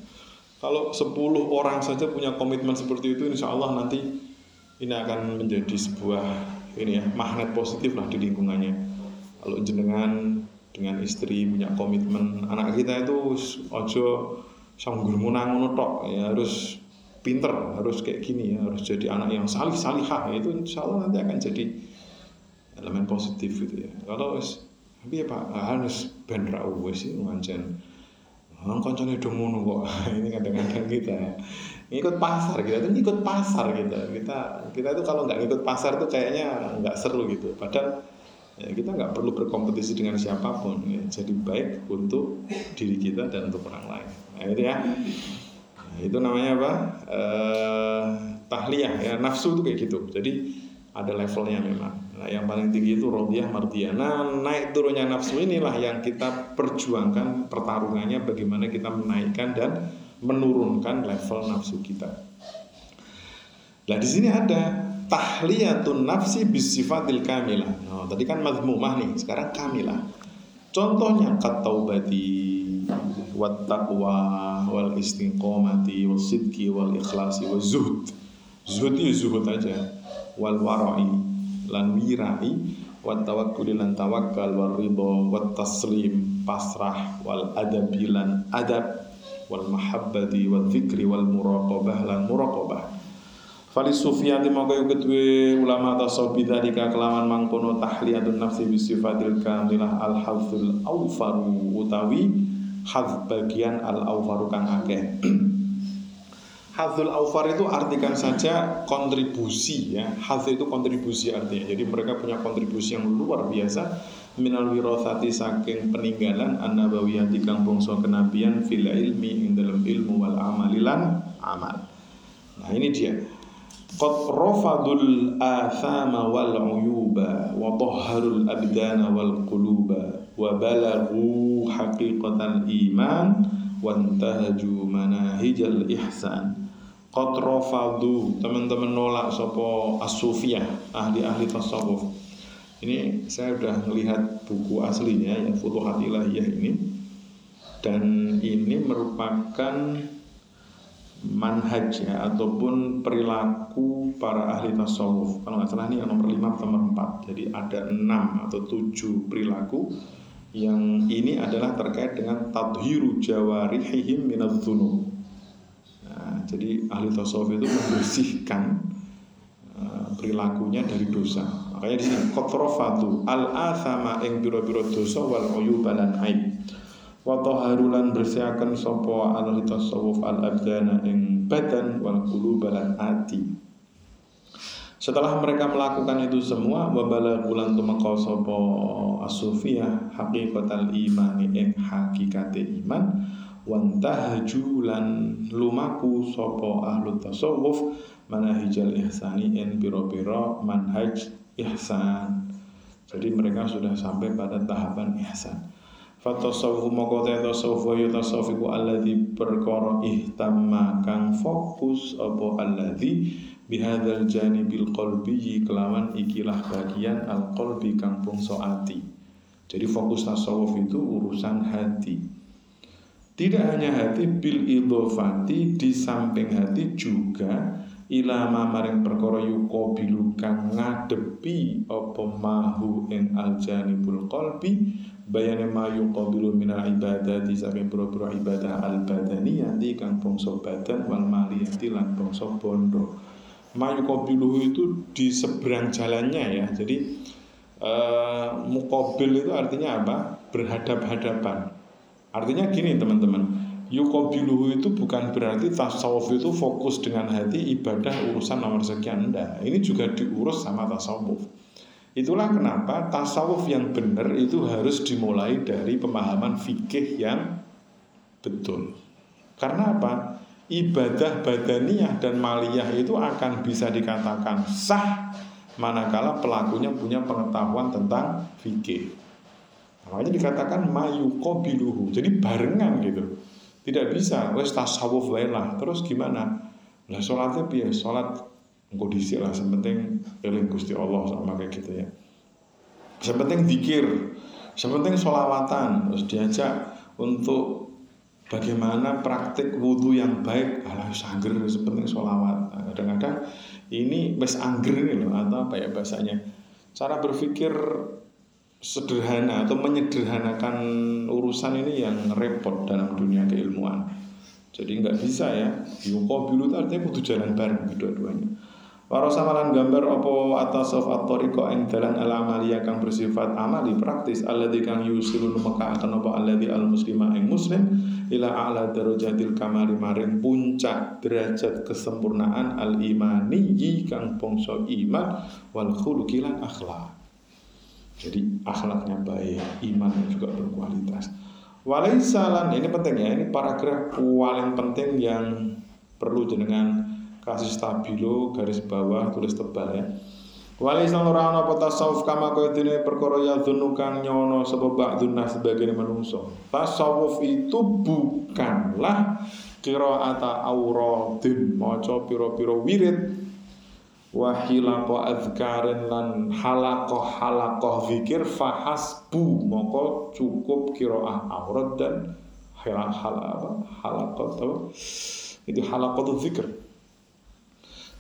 Kalau 10 orang saja punya komitmen seperti itu, insya Allah nanti ini akan menjadi sebuah ini ya magnet positif lah di lingkungannya. Kalau jenengan dengan istri punya komitmen, anak kita itu ojo sanggur munang tok ya harus pinter, harus kayak gini ya, harus jadi anak yang salih salihah itu insya Allah nanti akan jadi elemen positif gitu ya. Kalau tapi ya Pak harus ben ra wis Orang koncone do ngono kok. Ini kadang-kadang kita ya. Ngikut pasar kita itu ngikut pasar kita. Kita kita itu kalau nggak ngikut pasar tuh kayaknya nggak seru gitu. Padahal ya kita nggak perlu berkompetisi dengan siapa pun. Ya. Jadi baik untuk diri kita dan untuk orang lain. Nah, itu ya. Nah, itu namanya apa? Eh, tahliyah ya. Nafsu itu kayak gitu. Jadi ada levelnya memang. Nah, yang paling tinggi itu rodiyah mardiyah. Nah, naik turunnya nafsu inilah yang kita perjuangkan pertarungannya bagaimana kita menaikkan dan menurunkan level nafsu kita. Nah, di sini ada tahliyatun nafsi bisifatil kamilah. Nah, tadi kan mazmumah nih, sekarang kamilah. Contohnya kataubati wat taqwa wal istiqomati wal sidqi wal ikhlasi wal zuhud. Zuhud itu zuhud aja. Wal wara'i lan wirai wa tawakkul lan tawakkal wal ridha wat taslim pasrah wal adabi lan adab wal mahabbati wal dzikri wal muraqabah lan muraqabah. Fali Sufyan di mongko kedue ulama tasawuf bidzalika kelawan mangkono tahliyatun nafsi bi sifatil kamilah al hadzul awfaru utawi hadz bagian al awfaru kang akeh Hadzul Aufar itu artikan saja kontribusi ya. Hadz itu kontribusi artinya. Jadi mereka punya kontribusi yang luar biasa minal wirasati saking peninggalan annabawiyati kang bangsa kenabian fil ilmi ing dalam ilmu wal amalilan amal. Nah, ini dia. Qad rafadul athama wal uyuba wa tahharul abdana wal quluba wa balaghu haqiqatal iman wantahaju manahijal ihsan Qatrofadu teman-teman nolak sopo asufiyah ahli-ahli tasawuf. Ini saya sudah melihat buku aslinya ya Futuhat Ilahiyah ini. Dan ini merupakan manhaj ya ataupun perilaku para ahli tasawuf. Kalau nggak salah ini yang nomor 5 atau nomor 4 jadi ada 6 atau 7 perilaku yang ini adalah terkait dengan tadhiru jawarihihim minadz jadi ahli tasawuf itu membersihkan uh, perilakunya dari dosa. Makanya di sini kotrofatu al athama ing biro-biro dosa wal uyuba lan aib. Wa taharulan bersihaken sapa ahli tasawuf al abdana ing badan wal quluba lan ati. Setelah mereka melakukan itu semua wabala bulan tumeka sapa asufiyah hakikatal imani ing hakikate iman wantahaju lan lumaku sapa ahlu tasawuf manahijal ihsani en piro-piro manhaj ihsan jadi mereka sudah sampai pada tahapan ihsan Fatasawufu moko te tasawuf wa yutasawufiku alladhi perkara ihtamma kang fokus apa alladhi bihadzal janibil qalbi kelawan ikilah bagian al qalbi kang bangsa ati. Jadi fokus tasawuf itu urusan hati. Tidak hanya hati bil idhofati di samping hati juga ilama maring perkara yuko kang ngadepi apa mahu ing al janibul qalbi bayane ma yuqabilu minal ibadati saking pura-pura ibadah al badaniyah di kang bangsa badan wal maliyati lan bangsa bondo. Ma yuqabilu itu di seberang jalannya ya jadi uh, mukobil itu artinya apa? Berhadap-hadapan artinya gini teman-teman yukobiluhu itu bukan berarti tasawuf itu fokus dengan hati ibadah urusan nomor sekian enggak ini juga diurus sama tasawuf Itulah kenapa tasawuf yang benar itu harus dimulai dari pemahaman fikih yang betul. Karena apa? Ibadah badaniyah dan maliyah itu akan bisa dikatakan sah manakala pelakunya punya pengetahuan tentang fikih. Makanya dikatakan mayuko biluhu. Jadi barengan gitu. Tidak bisa, wes tasawuf lah. Terus gimana? Nah sholatnya biar sholat engkau lah. Sepenting eling Gusti Allah sama kayak gitu ya. Sepenting dikir sepenting solawatan terus diajak untuk bagaimana praktik wudhu yang baik. Alah sangger sepenting solawat nah, kadang-kadang ini bes angger ini loh. Atau apa ya bahasanya? Cara berpikir sederhana atau menyederhanakan urusan ini yang repot dalam dunia keilmuan jadi nggak bisa ya yukobilu itu artinya kudu jalan bareng kedua-duanya Para samalan gambar opo atasaf at-tariqa ing dalan al-amaliyah kang bersifat amali praktis alladzi kang yusilun meka akan apa alladzi al-muslima ing muslim ila a'la darajatil kamali maring puncak derajat kesempurnaan al-imani kang bangsa iman wal khuluqi lan akhlak. Jadi akhlaknya baik, iman juga berkualitas. Walaisalan ini penting ya, ini paragraf paling penting yang perlu jenengan kasih stabilo garis bawah tulis tebal ya Wali sang ora ana apa tasawuf kama kaya dene perkara ya kang nyono sapa ba'dun nas sebagian manungsa. Tasawuf itu bukanlah qiraata auradin maca pira-pira wirid wa hilaqo azkarin lan halaqah halaqah zikir fahasbu. Maka cukup qiraah aurat dan halaqah apa? Halaqah itu halaqah zikir.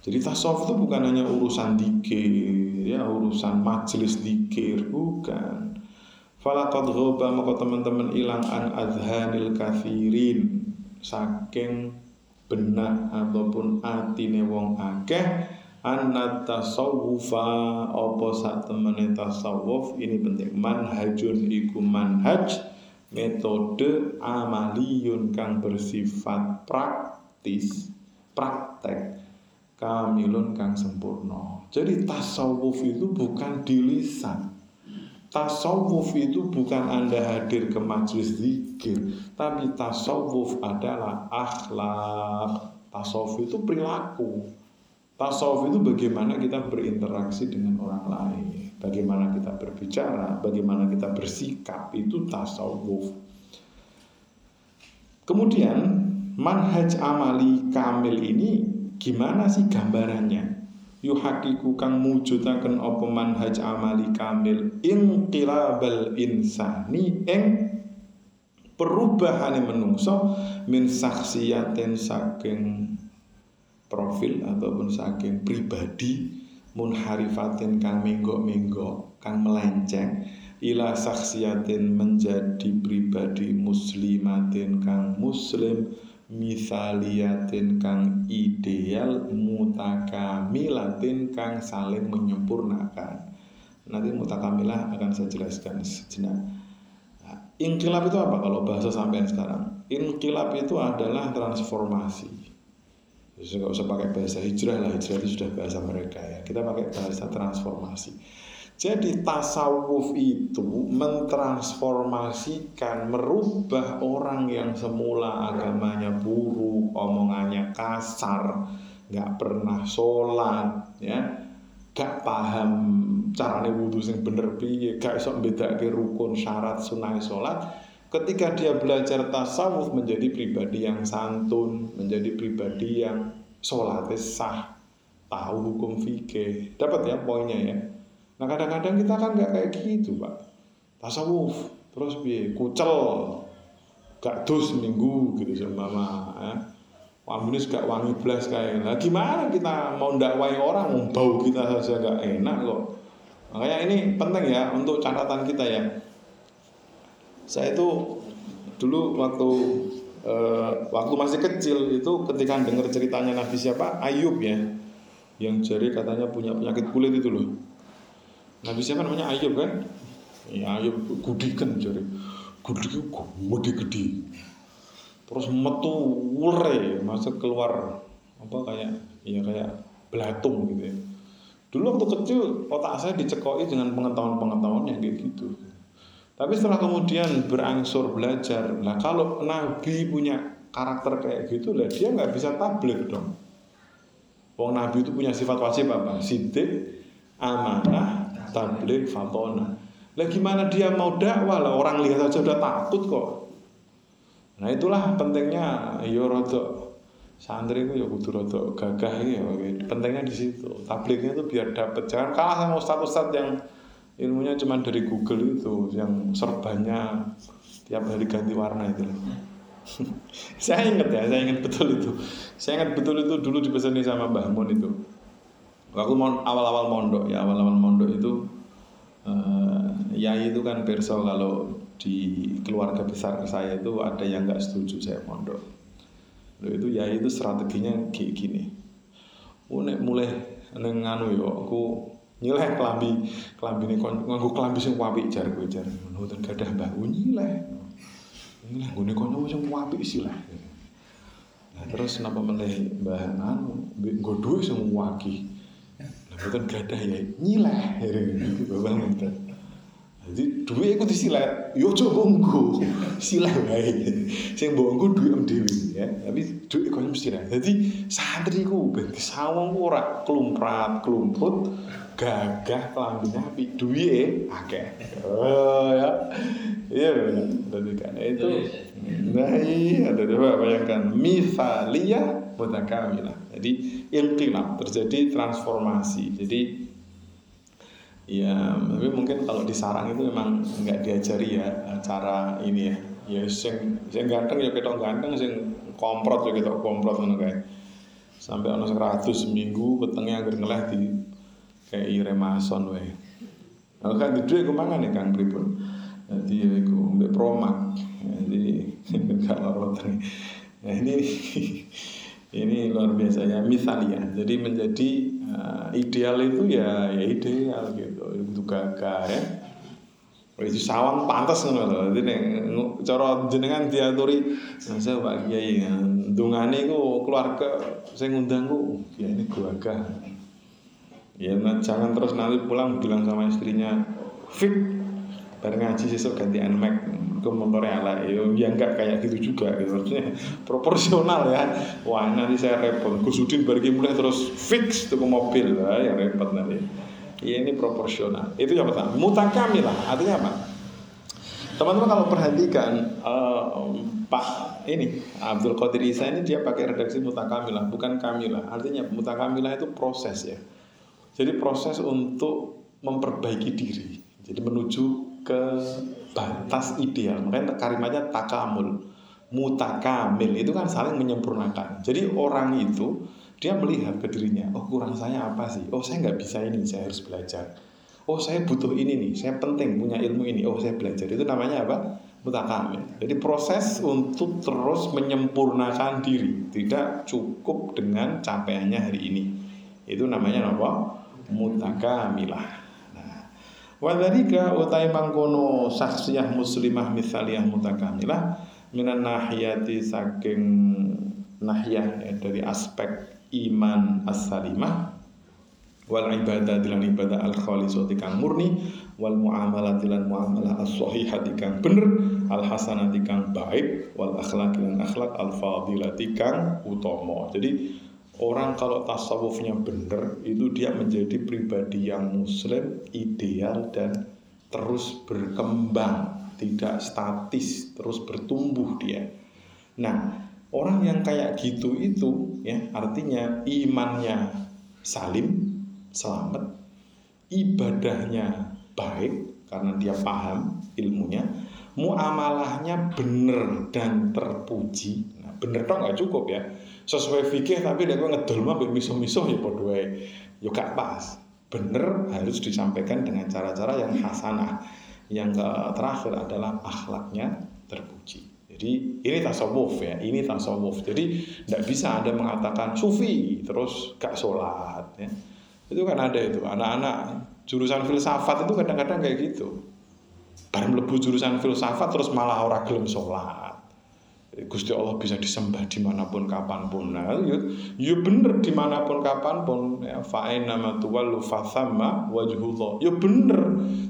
Jadi tasawuf itu bukan hanya urusan dikir, ya urusan majelis dikir, bukan. Falakad ghoba maka teman-teman hilang an adhanil kathirin. Saking benak ataupun atine wong akeh anna tasawufa apa sak tasawuf ini penting manhajun iku manhaj metode amaliyun kang bersifat praktis praktek kamilun kang sempurna. Jadi tasawuf itu bukan di lisan. Tasawuf itu bukan Anda hadir ke majelis zikir, tapi tasawuf adalah akhlak. Tasawuf itu perilaku. Tasawuf itu bagaimana kita berinteraksi dengan orang lain, bagaimana kita berbicara, bagaimana kita bersikap, itu tasawuf. Kemudian manhaj amali kamil ini gimana sih gambarannya yuhakiku kang mujudaken apa manhaj amali kamil inqilabal insani ing perubahane menungso min saksiyaten saking profil ataupun saking pribadi munharifatin kang menggo-menggo kang melenceng ila saksiyatin menjadi pribadi muslimatin kang muslim misaliyatin kang ideal mutakamilatin kang saling menyempurnakan. Nanti mutakamilah akan saya jelaskan sejenak. Nah, inkilab itu apa kalau bahasa sampean sekarang? Inkilab itu adalah transformasi Jadi nggak usah pakai bahasa hijrah lah, hijrah itu sudah bahasa mereka ya. Kita pakai bahasa transformasi. Jadi tasawuf itu mentransformasikan, merubah orang yang semula agamanya buruk, omongannya kasar, nggak pernah sholat, ya, gak paham carane wudhu sing bener piye, gak iso bedake rukun syarat sunai sholat. Ketika dia belajar tasawuf menjadi pribadi yang santun, menjadi pribadi yang sholat sah, tahu hukum fikih. Dapat ya poinnya ya. Nah kadang-kadang kita kan nggak kayak gitu pak. Tasawuf terus piye kucel gak dus minggu gitu sama ya. Wamunis gak wangi belas kayak Nah gimana kita mau dakwai orang bau kita saja gak enak kok Makanya ini penting ya untuk catatan kita ya Saya itu dulu waktu eh, waktu masih kecil itu ketika dengar ceritanya Nabi siapa? Ayub ya. Yang jari katanya punya penyakit kulit itu loh. Nabi siapa namanya? Ayub kan? Ya Ayub gudikan jari gudikan gede gede terus metu ure masuk keluar. Apa kayak ya kayak belatung gitu ya. Dulu waktu kecil otak saya dicekoi dengan pengetahuan-pengetahuan yang kayak gitu tapi setelah kemudian berangsur belajar lah kalau nabi punya karakter kayak gitu lah dia nggak bisa tablik dong. Wong nabi itu punya sifat wajib apa? Sidik amanah tablik fatona lah gimana dia mau dakwah? Lah orang lihat aja udah takut kok. Nah itulah pentingnya yo ya rodo santri itu ya kudu rodo gagah ya pentingnya di situ. Tabliknya itu biar dapat jangan kalah sama ustadz-ustadz yang ilmunya cuma dari Google itu yang serbanya tiap hari ganti warna itu saya ingat ya saya ingat betul itu saya ingat betul itu dulu dipesan sama Mbah Mun itu waktu awal-awal mondok ya awal-awal mondok itu uh, Yai itu kan perso kalau di keluarga besar saya itu ada yang nggak setuju saya mondok. Lalu itu ya itu strateginya kayak gini. Mulai mulai neng anu yo aku nyileh kelambi kelambi ini nganggo kelambi sing wapi jar gue jar. Nonton gadah mbah nyileh. Nyileh gue kono sing wapi sih lah. Nah, terus kenapa mulai mbah anu gue duit sing waki. Lah mboten gadah ya nyileh. Bapak ngeten. Jadi duit itu disilet, yo coba nggo silet wae. Sing mbok nggo duit em ya. Tapi duit kok mesti lah. Jadi santri ku ben sawang ora klumprat, klumput, gagah klambine api, duit akeh. Oh ya. Iya Jadi kan itu Nah iya, ada coba bayangkan misalia mutakamilah. Jadi inqilab terjadi transformasi. Jadi Ya, tapi mungkin kalau di sarang itu memang nggak diajari ya cara ini ya. Ya sing sing ganteng ya ketok ganteng, sing komprot ya ketok komprot ngono kae. Sampai ono 100 seminggu wetenge anggere ngeleh di kayak remason wae. Kalau kan di duit mangan ya Kang pripun. Jadi ya iku mbek promak. Jadi gak lorotan. Nah ini ini luar biasa ya misalnya. Jadi menjadi uh, ideal itu ya ya ideal gitu itu gagah ya itu sawang pantas ngono lho. Dadi nek cara jenengan diaturi saya Pak Kiai dungane iku keluarga saya ngundangku ya ini gagah. Ya nah, jangan terus nanti pulang bilang sama istrinya fit bareng ngaji sesuk gantian mic ke motornya ala ya, ya enggak kayak gitu juga gitu maksudnya proporsional ya wah nanti saya repot Gusudin bagi mulai terus fix tuh ke mobil lah ya repot nanti Ya, ini proporsional. Itu yang pertama. Mutakamilah artinya apa? Teman-teman kalau perhatikan uh, Pak ini Abdul Qadir Isa ini dia pakai redaksi mutakamilah bukan kamilah. Artinya mutakamilah itu proses ya. Jadi proses untuk memperbaiki diri. Jadi menuju ke batas ideal. Makanya kalimatnya takamul. Mutakamil itu kan saling menyempurnakan. Jadi orang itu dia melihat ke dirinya oh kurang saya apa sih oh saya nggak bisa ini saya harus belajar oh saya butuh ini nih saya penting punya ilmu ini oh saya belajar itu namanya apa mutakamil jadi proses untuk terus menyempurnakan diri tidak cukup dengan capaiannya hari ini itu namanya apa mutakamilah nah wadhalika utai mangkono saksiyah muslimah misaliyah mutakamilah minan nahiyati saking nahiyah ya, dari aspek iman as-salimah wal ibadah dilan ibadah al khalisah kang murni wal muamalah dilan muamalah as sahihah kang bener al hasanah kang baik wal akhlak dilan akhlak al fadilah kang utama. Jadi orang kalau tasawufnya bener itu dia menjadi pribadi yang muslim ideal dan terus berkembang tidak statis terus bertumbuh dia nah orang yang kayak gitu itu ya artinya imannya salim selamat, ibadahnya baik karena dia paham ilmunya, muamalahnya benar dan terpuji. Nah, bener dong nggak cukup ya. Sesuai fikih tapi dia ngedol mah miso-miso ya padha Ya gak pas. Bener harus disampaikan dengan cara-cara yang hasanah. Yang terakhir adalah akhlaknya terpuji. Jadi ini tasawuf ya, ini tasawuf. Jadi tidak bisa ada mengatakan sufi terus gak sholat ya itu kan ada itu anak-anak jurusan filsafat itu kadang-kadang kayak gitu bareng lebu jurusan filsafat terus malah orang gelem sholat Gusti Allah bisa disembah di mana pun kapan pun. Nah ya, ya bener di mana pun kapan pun ya fa'in nama tuwalu fathama wajhullah ya bener.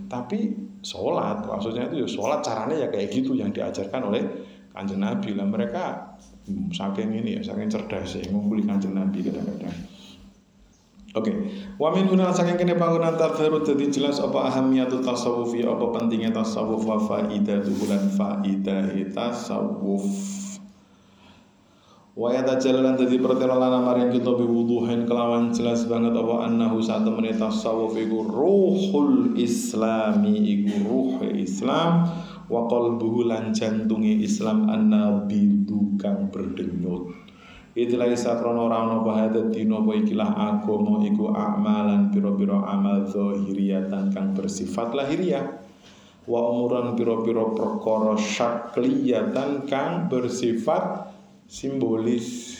Tapi sholat maksudnya itu ya sholat caranya ya kayak gitu yang diajarkan oleh kanjeng Nabi. Lah mereka saking ini ya saking cerdas ya ngumpuli kanjeng Nabi kadang-kadang Oke, okay. wa min huna saking kene bangunan tafsirut dadi jelas apa ahamiyatu tasawuf ya apa pentingnya tasawuf wa bulan faidah tasawuf. Wa yatajallalan dadi pertela lana maring kita biwuduhin kelawan jelas banget apa annahu saat temene tasawuf iku ruhul islami iku ruh Islam wa qalbuhu lan jantunge Islam annabidu kang berdenyut. Itilah isa krono ora ono bahada dino apa ikilah agama iku amalan piro-piro amal zahiriyatan kang bersifat lahiriah. Wa umuran piro-piro perkara syakliyatan kang bersifat simbolis.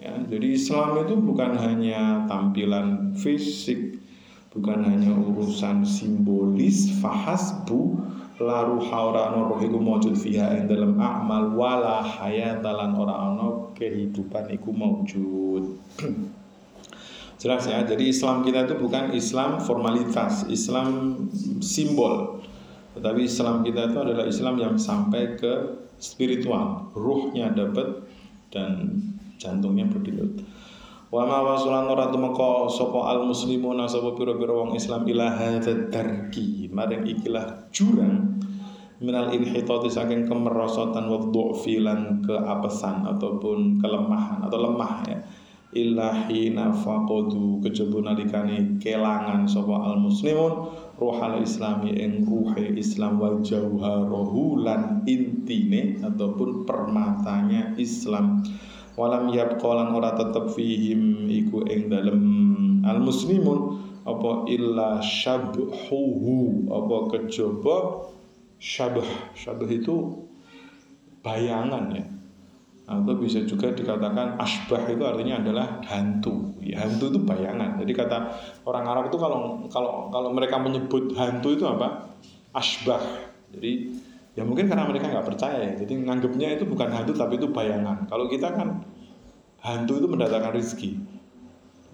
Ya, jadi Islam itu bukan hanya tampilan fisik bukan hanya urusan simbolis fahasbu laru haura roh iku maujud fiha ing dalam amal wala hayatalan ora ana kehidupan iku maujud jelas ya jadi Islam kita itu bukan Islam formalitas Islam simbol. Tetapi Islam kita itu adalah Islam yang sampai ke spiritual ruhnya dapat dan jantungnya berdenyut Wa ma wasulan ora tumeka sapa al muslimuna sapa pira-pira wong Islam ila hadzal darki. Maring ikilah jurang minal inhitati saking kemerosotan wa dhu'fi lan keapesan ataupun kelemahan atau lemah ya. Illa hina faqadu nalikane kelangan sapa al muslimun ruhal islami ing ruhe Islam wa jauharahu lan intine ataupun permatanya Islam walam yabqalan ora tetep fihim iku ing dalem al muslimun apa illa syabhuhu? Apa kejaba syabh? Syabh itu bayangan ya. Atau bisa juga dikatakan asbah itu artinya adalah hantu. Ya, hantu itu bayangan. Jadi kata orang Arab itu kalau kalau kalau mereka menyebut hantu itu apa? Asbah jadi Ya mungkin karena mereka nggak percaya ya. Jadi nganggapnya itu bukan hantu tapi itu bayangan. Kalau kita kan hantu itu mendatangkan rezeki.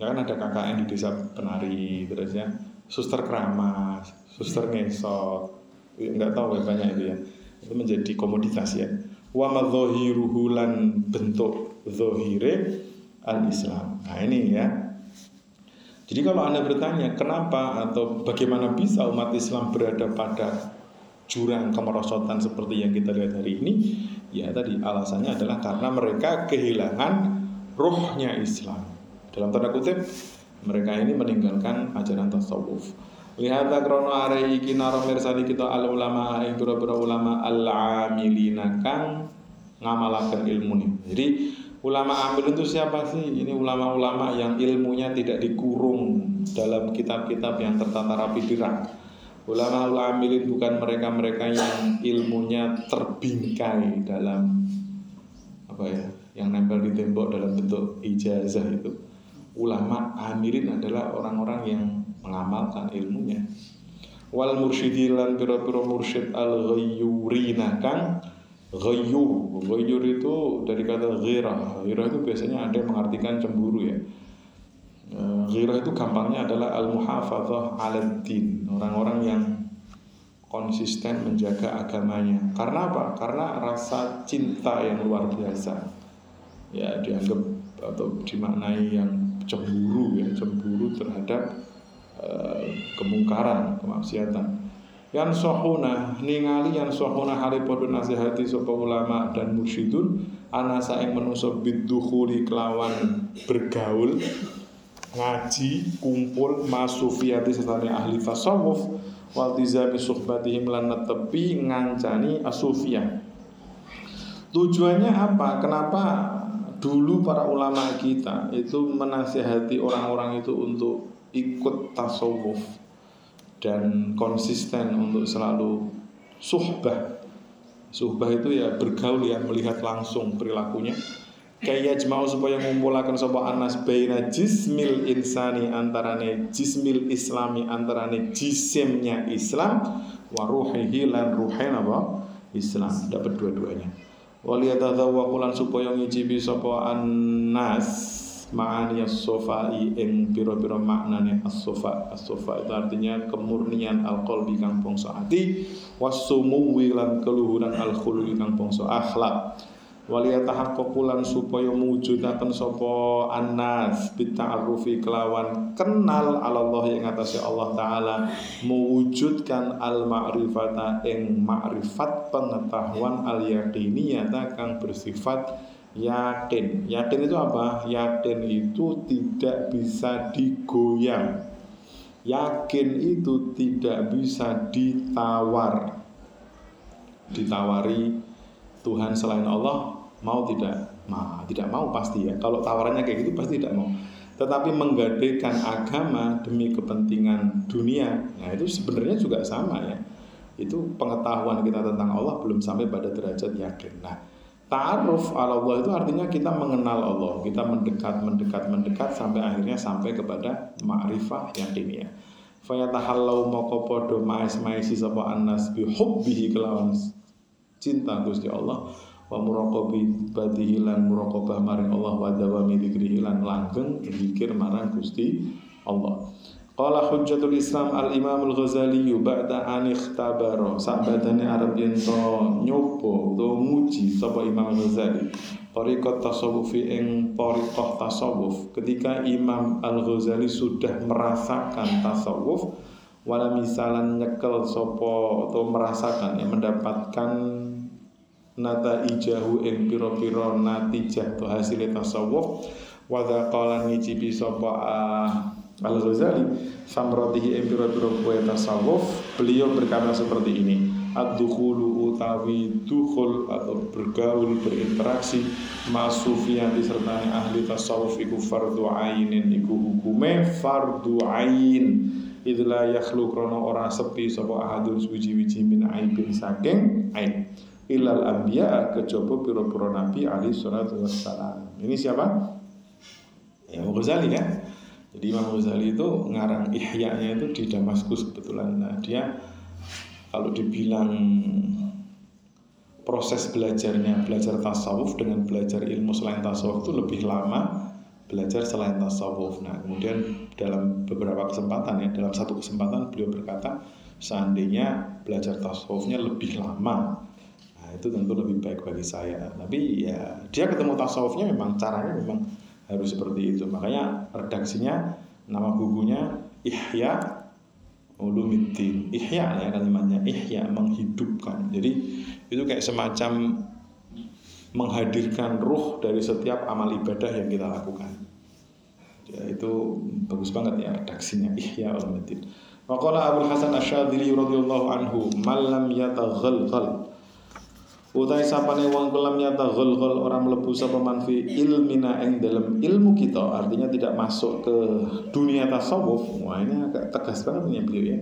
Ya kan ada KKN di desa penari terus ya suster keramas, suster ngesot, ya, nggak tahu ya banyak itu ya. Itu menjadi komoditas ya. Wa madzahiruhu lan bentuk zahire al-Islam. Nah ini ya. Jadi kalau Anda bertanya kenapa atau bagaimana bisa umat Islam berada pada jurang kemerosotan seperti yang kita lihat hari ini ya tadi alasannya adalah karena mereka kehilangan rohnya Islam. Dalam tanda kutip mereka ini meninggalkan ajaran tasawuf. Lihat krono are iki naro mirsani kita al ulama ing pira ulama al amilina kang ngamalaken ilmu nih jadi ulama amil itu siapa sih? Ini ulama-ulama yang ilmunya tidak dikurung dalam kitab-kitab yang tertata rapi di rak Ulama amilin bukan mereka-mereka yang ilmunya terbingkai dalam apa ya, yang nempel di tembok dalam bentuk ijazah itu. Ulama amilin adalah orang-orang yang mengamalkan ilmunya. Wal mursyidilan pira-pira mursyid al ghayyurina kang Ghayur, ghayur itu dari kata ghirah. Ghirah itu biasanya ada yang mengartikan cemburu ya. Eh, ghirah itu gampangnya adalah al-muhafadzah ala din. Orang-orang yang konsisten menjaga agamanya. Karena apa? Karena rasa cinta yang luar biasa. Ya, dianggap atau dimaknai yang cemburu ya, cemburu terhadap uh, kemungkaran, kemaksiatan yang sohuna ningali yang sohuna hari podo nasihati sopa ulama dan mursyidun anasa yang menungso bidukhuli kelawan bergaul ngaji kumpul masufiyati serta ahli tasawuf wal tizami suhbatihim lan tepi ngancani asufiyah tujuannya apa? Kenapa dulu para ulama kita itu menasihati orang-orang itu untuk ikut tasawuf dan konsisten untuk selalu suhbah? Suhbah itu ya bergaul ya melihat langsung perilakunya kayak jemau supaya mengumpulkan sopa anas baina jismil insani antarane jismil islami antarane jisimnya Islam waruhihi lan ruhen apa Islam. Dapat dua-duanya. Waliyatadzawaqulan supaya ngicipi sopa anas ma'ani as-sofai ing pira-pira maknane as-sofa as-sofa itu artinya kemurnian al-qalbi kang bangsa ati wasumuwi lan keluhuran al-khuluqi kang bangsa akhlak waliyatahaqqaqulan supaya mujudaken sapa annas bita'arrufi kelawan kenal Allah yang atasnya Allah taala mewujudkan al ma'rifata ing ma'rifat pengetahuan al yaqiniyata kang bersifat Yakin. Yakin itu apa? Yakin itu tidak bisa digoyang. Yakin itu tidak bisa ditawar. Ditawari Tuhan selain Allah Mau tidak? Ma, tidak mau pasti ya. Kalau tawarannya kayak gitu pasti tidak mau. Tetapi menggadekan agama demi kepentingan dunia nah itu sebenarnya juga sama ya. Itu pengetahuan kita tentang Allah belum sampai pada derajat yakin. Nah Ta'aruf ala Allah itu artinya kita mengenal Allah Kita mendekat, mendekat, mendekat Sampai akhirnya sampai kepada ma'rifah yang ini ya Fayatahallau moko podo ma'is-ma'isi Sapa annas bihubbihi kelawan cinta Gusti Allah. Wa muraqabi badihi lan muraqabah maring Allah. Wa dawami dikrihi lan langgeng Zikir marang Gusti Allah. Qala hujjatul Islam al Imam al Ghazali ba'da an ikhtabara. Sabadane Arab yen to nyoba to muji sapa Imam al Ghazali tariqat tasawufi ing tariqah tasawuf ketika Imam al Ghazali sudah merasakan tasawuf wala misalan nyekel sapa atau merasakan yang mendapatkan nata ijahu ing pira-pira natijah to hasil tasawuf. Wa dzaqalan ngicipi sapa uh, Al Ghazali samrotihi empiro piro kue tasawuf beliau berkata seperti ini ad-dukhulu utawi dukhul atau bergaul berinteraksi masufian disertai ahli tasawuf iku fardu ainin iku hukume fardu ain. Itulah yakhlu krono ora sepi sapa ahadun suci-wici min aibin saking aib ilal anbiya kejaba pira-pira nabi alaihi salatu wassalam. Ini siapa? Ya Ghazali ya. Jadi Imam Ghazali itu ngarang ihya-nya itu di Damaskus kebetulan. Nah, dia kalau dibilang proses belajarnya belajar tasawuf dengan belajar ilmu selain tasawuf itu lebih lama belajar selain tasawuf. Nah, kemudian dalam beberapa kesempatan ya, dalam satu kesempatan beliau berkata, seandainya belajar tasawufnya lebih lama, itu tentu lebih baik bagi saya. Tapi ya dia ketemu tasawufnya memang caranya memang harus seperti itu. Makanya redaksinya nama bukunya Ihya Ulumiddin Ihya ya kalimatnya Ihya menghidupkan. Jadi itu kayak semacam menghadirkan ruh dari setiap amal ibadah yang kita lakukan. Ya, itu bagus banget ya redaksinya Ihya Ulumiddin Waqala Abu Hasan Asyadili radhiyallahu anhu malam yataghalghal Utai sapane wong kelam nyata gol gol orang melebu sapa manfi ilmina ing dalam ilmu kita. Artinya tidak masuk ke dunia tasawuf. Wah ini agak tegas banget ini beliau ya.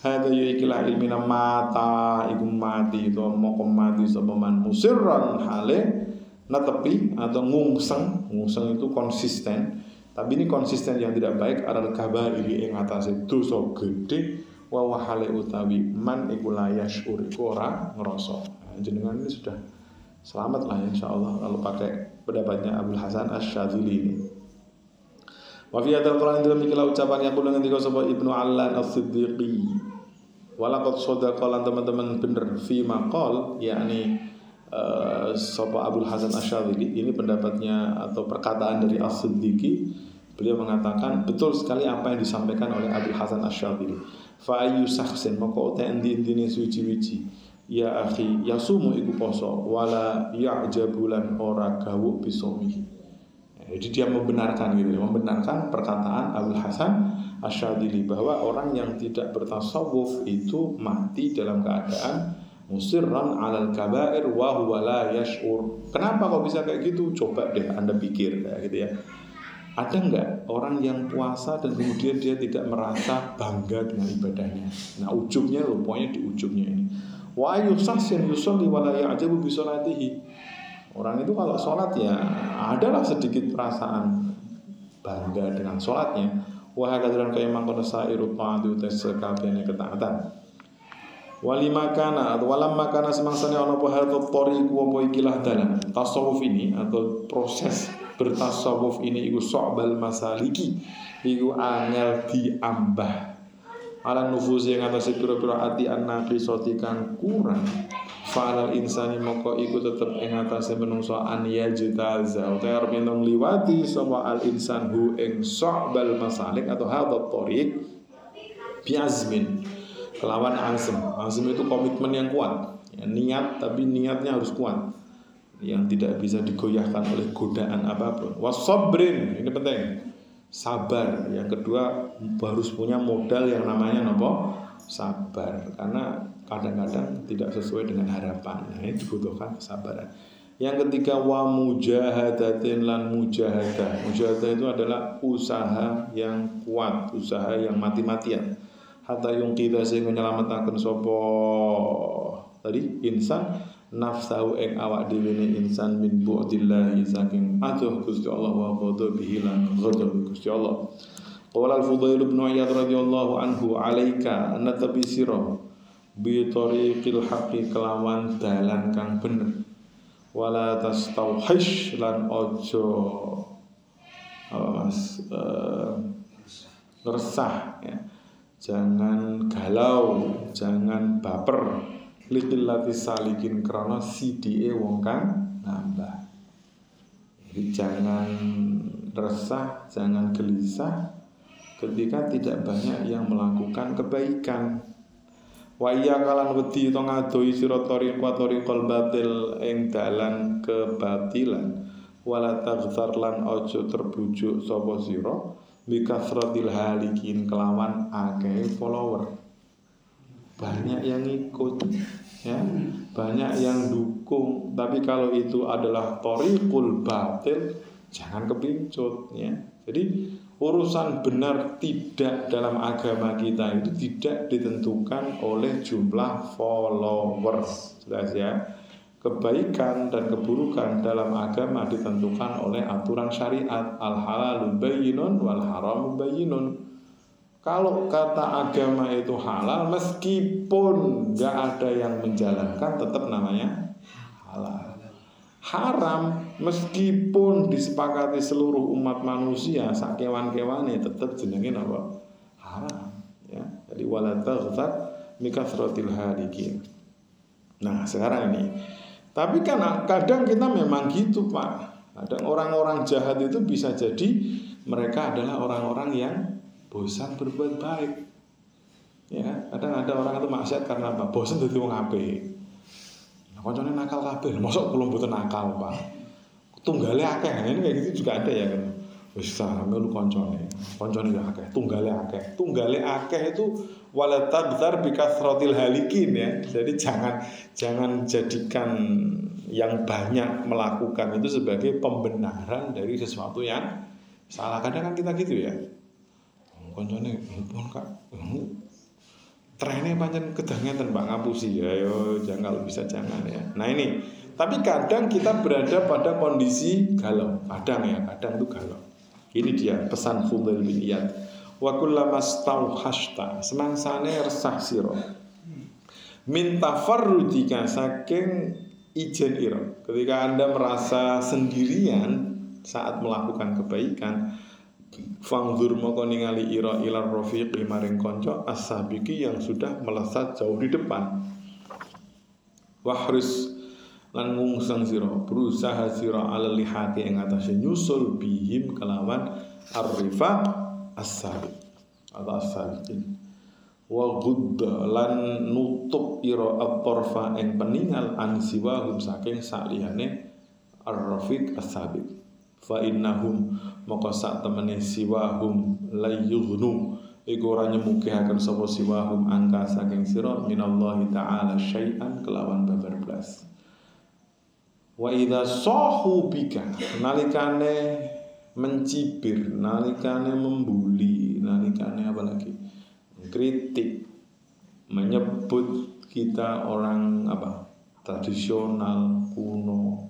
Hada yu ikilah ilmina mata iku mati itu mau mati sapa man musirran hale natepi atau ngungseng. Ngungseng itu konsisten. Tapi ini konsisten yang tidak baik. Adalah kabar ing atase dosa gede wa wahale utawi man iku layasyur iku ora ngrasa jenengan ini sudah selamat lah insya Allah kalau pakai pendapatnya Abdul Hasan Asyadzili ini. Wa fi hadzal Qur'an dalam ikilah ucapan yang kula ngendika sapa Ibnu Allan As-Siddiqi. Walaqad sadaqa lan teman-teman bener fi maqal yakni uh, sapa Abdul Hasan Asyadzili ini pendapatnya atau perkataan dari As-Siddiqi beliau mengatakan betul sekali apa yang disampaikan oleh Abdul Hasan Asyadzili. Fa sakhsin maka uta endi-endine suci-wici ya akhi yasumu iku poso wala ya'jabulan ora gawu bisomihi jadi dia membenarkan gitu, membenarkan perkataan Abdul Hasan Asyadili bahwa orang yang tidak bertasawuf itu mati dalam keadaan musirran alal kabair wa huwa la yash'ur. Kenapa kok bisa kayak gitu? Coba deh Anda pikir kayak gitu ya. Ada nggak orang yang puasa dan kemudian dia tidak merasa bangga dengan ibadahnya? Nah ujungnya loh, pokoknya di ujungnya ini. Wa yusahsin yusolli wa la ya'jabu bisolatihi Orang itu kalau sholat ya adalah sedikit perasaan bangga dengan sholatnya. Wah kadaran kaya mangkono sairu ta'ati utes sekabiane ketaatan. Wali makana atau walam makana semangsane ana apa hal toriku apa ikilah dalan. Tasawuf ini atau proses bertasawuf ini iku so'bal masaliki iku angel diambah ala nufusi yang atas pira-pira ati an-naqisati kang kurang. Fa'alal insani moko iku tetep ing atase menungso an yajtaza utawa arep menung liwati sapa al insan hu ing sa'bal masalik atau hadha tariq biazmin kelawan azm. Azm itu komitmen yang kuat. Ya, niat tapi niatnya harus kuat. Yang tidak bisa digoyahkan oleh godaan apa pun. Wasabrin ini penting sabar yang kedua harus punya modal yang namanya nopo sabar karena kadang-kadang tidak sesuai dengan harapan. Nah, ini dibutuhkan kesabaran. Yang ketiga wa mujahadatin lan mujahadah. Mujahadah itu adalah usaha yang kuat, usaha yang mati-matian. Hatta yung kita sehingga menyelamatkan sopo tadi insan nafsahu ing awak dhewe insan min bu'dillahi saking aduh Gusti Allah wa ghadabihi lan ghadab Gusti Allah. Qala al-Fudail bin Iyad radhiyallahu anhu alaika an sirah bitariqil haqqi kelawan dalan kang bener wala tastauhish lan ojo mas uh, resah ya. jangan galau jangan baper likillati salikin krana sidike wong kang nambah. Jadi jangan resah jangan gelisah ketika tidak banyak yang melakukan kebaikan. Wa iya kalan wedi to ngadoi sira tariqa tariqal batil ing dalan kebatilan. Wala taghzar lan aja terbujuk sapa sira bikasratil halikin kelawan akeh follower banyak yang ikut ya. Banyak yang dukung. Tapi kalau itu adalah tariqul batil jangan kepincut ya. Jadi urusan benar tidak dalam agama kita itu tidak ditentukan oleh jumlah followers. Jelas ya. Kebaikan dan keburukan dalam agama ditentukan oleh aturan syariat. Al halalun bayyinun wal haram bayyinun kalau kata agama itu halal meskipun nggak ada yang menjalankan tetap namanya halal. Haram meskipun disepakati seluruh umat manusia sak kewan-kewane tetap jenenge apa? Haram ya. Jadi wala taghfar mikasratil hadikin nah sekarang ini. Tapi kan kadang kita memang gitu Pak. Kadang orang-orang jahat itu bisa jadi mereka adalah orang-orang yang bosan berbuat baik ya kadang ada orang itu maksiat karena apa bosan jadi wong apik Koncone nakal kabeh. Mosok kula mboten nakal, Pak. Tunggale akeh. Nah, ini kayak gitu juga ada ya kan. Wis sarame lu koncone. Koncone ya akeh, tunggale akeh. Tunggale akeh itu walata besar bikasrotil halikin ya. Jadi jangan jangan jadikan yang banyak melakukan itu sebagai pembenaran dari sesuatu yang salah. Kadang kan kita gitu ya. Koncone pun kak trennya pancen kedangnya mbak ngapusi. Ya yo jangan bisa jangan ya. Nah ini. Tapi kadang kita berada pada kondisi galau. Kadang ya kadang tuh galau. Ini dia pesan Fudail bin Iyad. Wa kullama stauhashta. Semangsane resah sira. Min tafarrujika saking ijen ira. Ketika Anda merasa sendirian saat melakukan kebaikan, fangzur moko ningali ira ilar rafiqi maring kanca as-sabiqi yang sudah melesat jauh di depan. Wahris lan ngungsang sira berusaha sira ala lihati ing atase nyusul bihim kelawan ar-rifaq as-sabiq. Atau as-sabiqin. Wa gudda lan nutup ira at-tarfa ing peningal an siwahum saking saliyane ar-rafiq as-sabiq fa innahum maka sak temene siwahum la yughnu iku ora nyemukihaken sapa siwahum angka saking sira minallahi taala syai'an kelawan babar blas Wa idza sahu bika nalikane mencibir, nalikane membuli, nalikane apa lagi? kritik, menyebut kita orang apa? tradisional, kuno,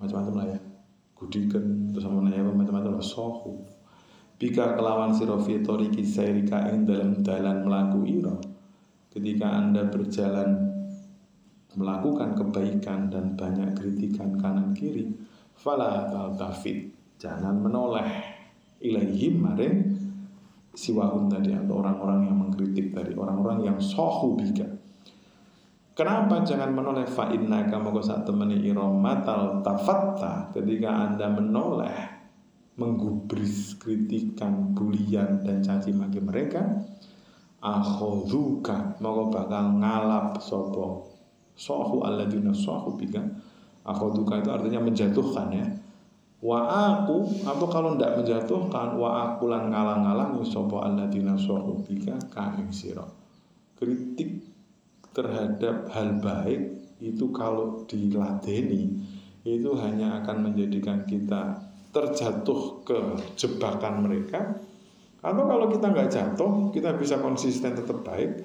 macam-macam lah ya. Gudikan terus sama macam-macam lah sohu. Bika kelawan sira fitoriki sairika ing dalam dalan melaku ira. Ketika Anda berjalan melakukan kebaikan dan banyak kritikan kanan kiri fala taltafit jangan menoleh ilaihim maring siwahum tadi atau orang-orang yang mengkritik tadi orang-orang yang sohu bika Kenapa jangan menoleh fa inna kama saat temani iromatal tafatta ketika anda menoleh menggubris kritikan bulian dan caci maki mereka? Akhoduka mau bakal ngalap sopo sohu alladzina sohu bika. Akhoduka itu artinya menjatuhkan ya. Wa aku atau kalau tidak menjatuhkan wa aku lan ngalang-ngalang sopo alladzina sohu bika kaing siro kritik terhadap hal baik itu kalau diladeni itu hanya akan menjadikan kita terjatuh ke jebakan mereka atau kalau kita nggak jatuh kita bisa konsisten tetap baik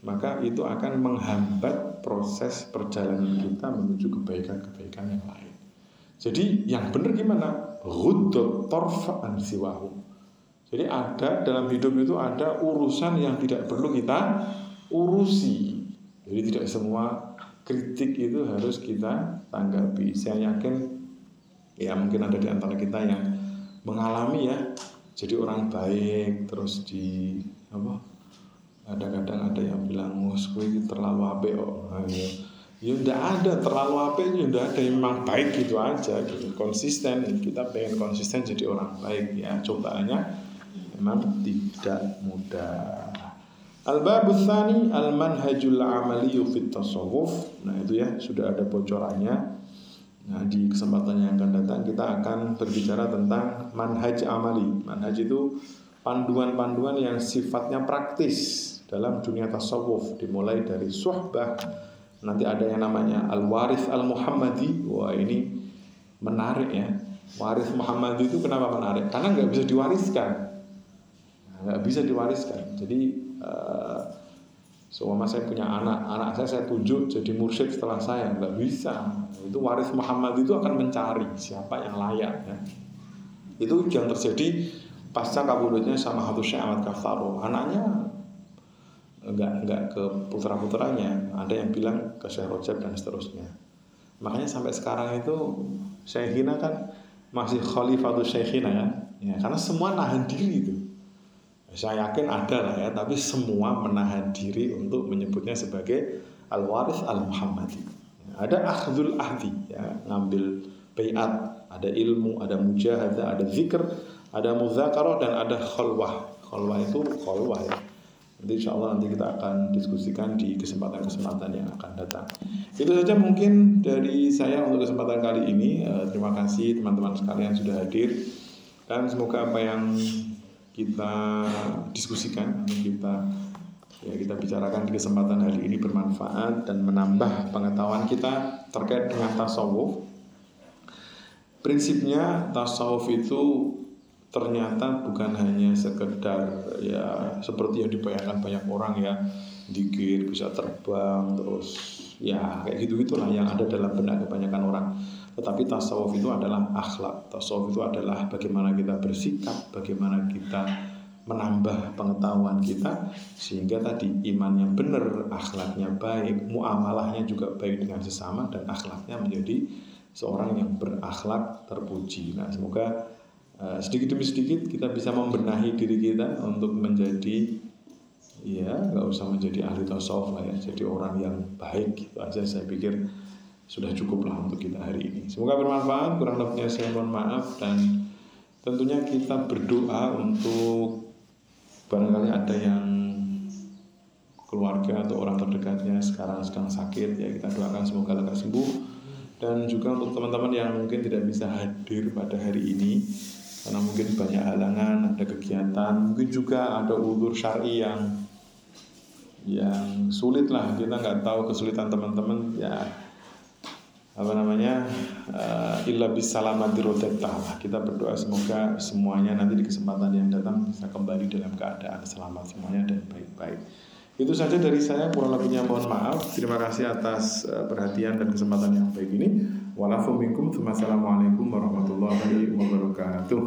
maka itu akan menghambat proses perjalanan kita menuju kebaikan-kebaikan yang lain. Jadi yang benar gimana? Ghudot siwahu. Jadi ada dalam hidup itu ada urusan yang tidak perlu kita urusi. Jadi tidak semua kritik itu harus kita tanggapi. Saya yakin ya mungkin ada di antara kita yang mengalami ya jadi orang baik terus di apa kadang-kadang ada yang bilang mus terlalu apik oh ya. Ya ndak ada terlalu apik ya ndak ada memang baik gitu aja gitu. Konsisten kita pengen konsisten jadi orang baik ya. Cobaannya memang tidak mudah Al-babus tsani al-manhajul amali fit tasawuf. Nah, itu ya sudah ada bocorannya. Nah, di kesempatan yang akan datang kita akan berbicara tentang manhaj amali. Manhaj itu panduan-panduan yang sifatnya praktis dalam dunia tasawuf dimulai dari suhbah nanti ada yang namanya al warith al muhammadi wah ini menarik ya waris muhammadi itu kenapa menarik karena nggak bisa diwariskan nggak bisa diwariskan jadi uh, Seumpama saya punya anak, anak saya saya tunjuk jadi mursyid setelah saya, nggak bisa. Itu waris Muhammad itu akan mencari siapa yang layak. Ya. Itu yang terjadi pasca kabulutnya sama Habib Syekh Ahmad Kafaro. Anaknya enggak enggak ke putra putranya ada yang bilang ke Syekh Rojab dan seterusnya makanya sampai sekarang itu Syekhina kan masih Khalifatul Syekhina kan ya karena semua nahan diri itu saya yakin ada lah ya tapi semua menahan diri untuk menyebutnya sebagai al waris al muhammadi ada akhdul ahdi ya ngambil bayat ada ilmu ada mujahadah ada zikr ada muzakarah dan ada khalwah khalwah itu khalwah ya Nanti insya Allah nanti kita akan diskusikan di kesempatan-kesempatan yang akan datang. Itu saja mungkin dari saya untuk kesempatan kali ini. Eh, terima kasih teman-teman sekalian sudah hadir. Dan semoga apa yang kita diskusikan, kita ya kita bicarakan di kesempatan hari ini bermanfaat dan menambah pengetahuan kita terkait dengan tasawuf. Prinsipnya tasawuf itu ternyata bukan hanya sekedar ya seperti yang dibayangkan banyak orang ya dikir bisa terbang terus ya kayak gitu gitulah yang ada dalam benak kebanyakan orang tetapi tasawuf itu adalah akhlak tasawuf itu adalah bagaimana kita bersikap bagaimana kita menambah pengetahuan kita sehingga tadi iman yang benar, akhlaknya baik, muamalahnya juga baik dengan sesama dan akhlaknya menjadi seorang yang berakhlak terpuji. Nah, semoga uh, sedikit demi sedikit kita bisa membenahi diri kita untuk menjadi ya nggak usah menjadi ahli tasawuf lah ya, jadi orang yang baik gitu aja saya pikir sudah cukup lah untuk kita hari ini. Semoga bermanfaat. Kurang lebihnya saya mohon maaf dan tentunya kita berdoa untuk barangkali ada yang keluarga atau orang terdekatnya sekarang sedang sakit ya kita doakan semoga lekas sembuh dan juga untuk teman-teman yang mungkin tidak bisa hadir pada hari ini karena mungkin banyak halangan ada kegiatan mungkin juga ada ulur syari yang yang sulit lah kita nggak tahu kesulitan teman-teman ya apa namanya? Uh, illa bisalamati lah kita berdoa semoga semuanya nanti di kesempatan yang datang bisa kembali dalam keadaan selamat semuanya dan baik-baik. Itu saja dari saya. Kurang lebihnya mohon maaf. Terima kasih atas uh, perhatian dan kesempatan yang baik ini. Walafu minkum warahmatullahi wabarakatuh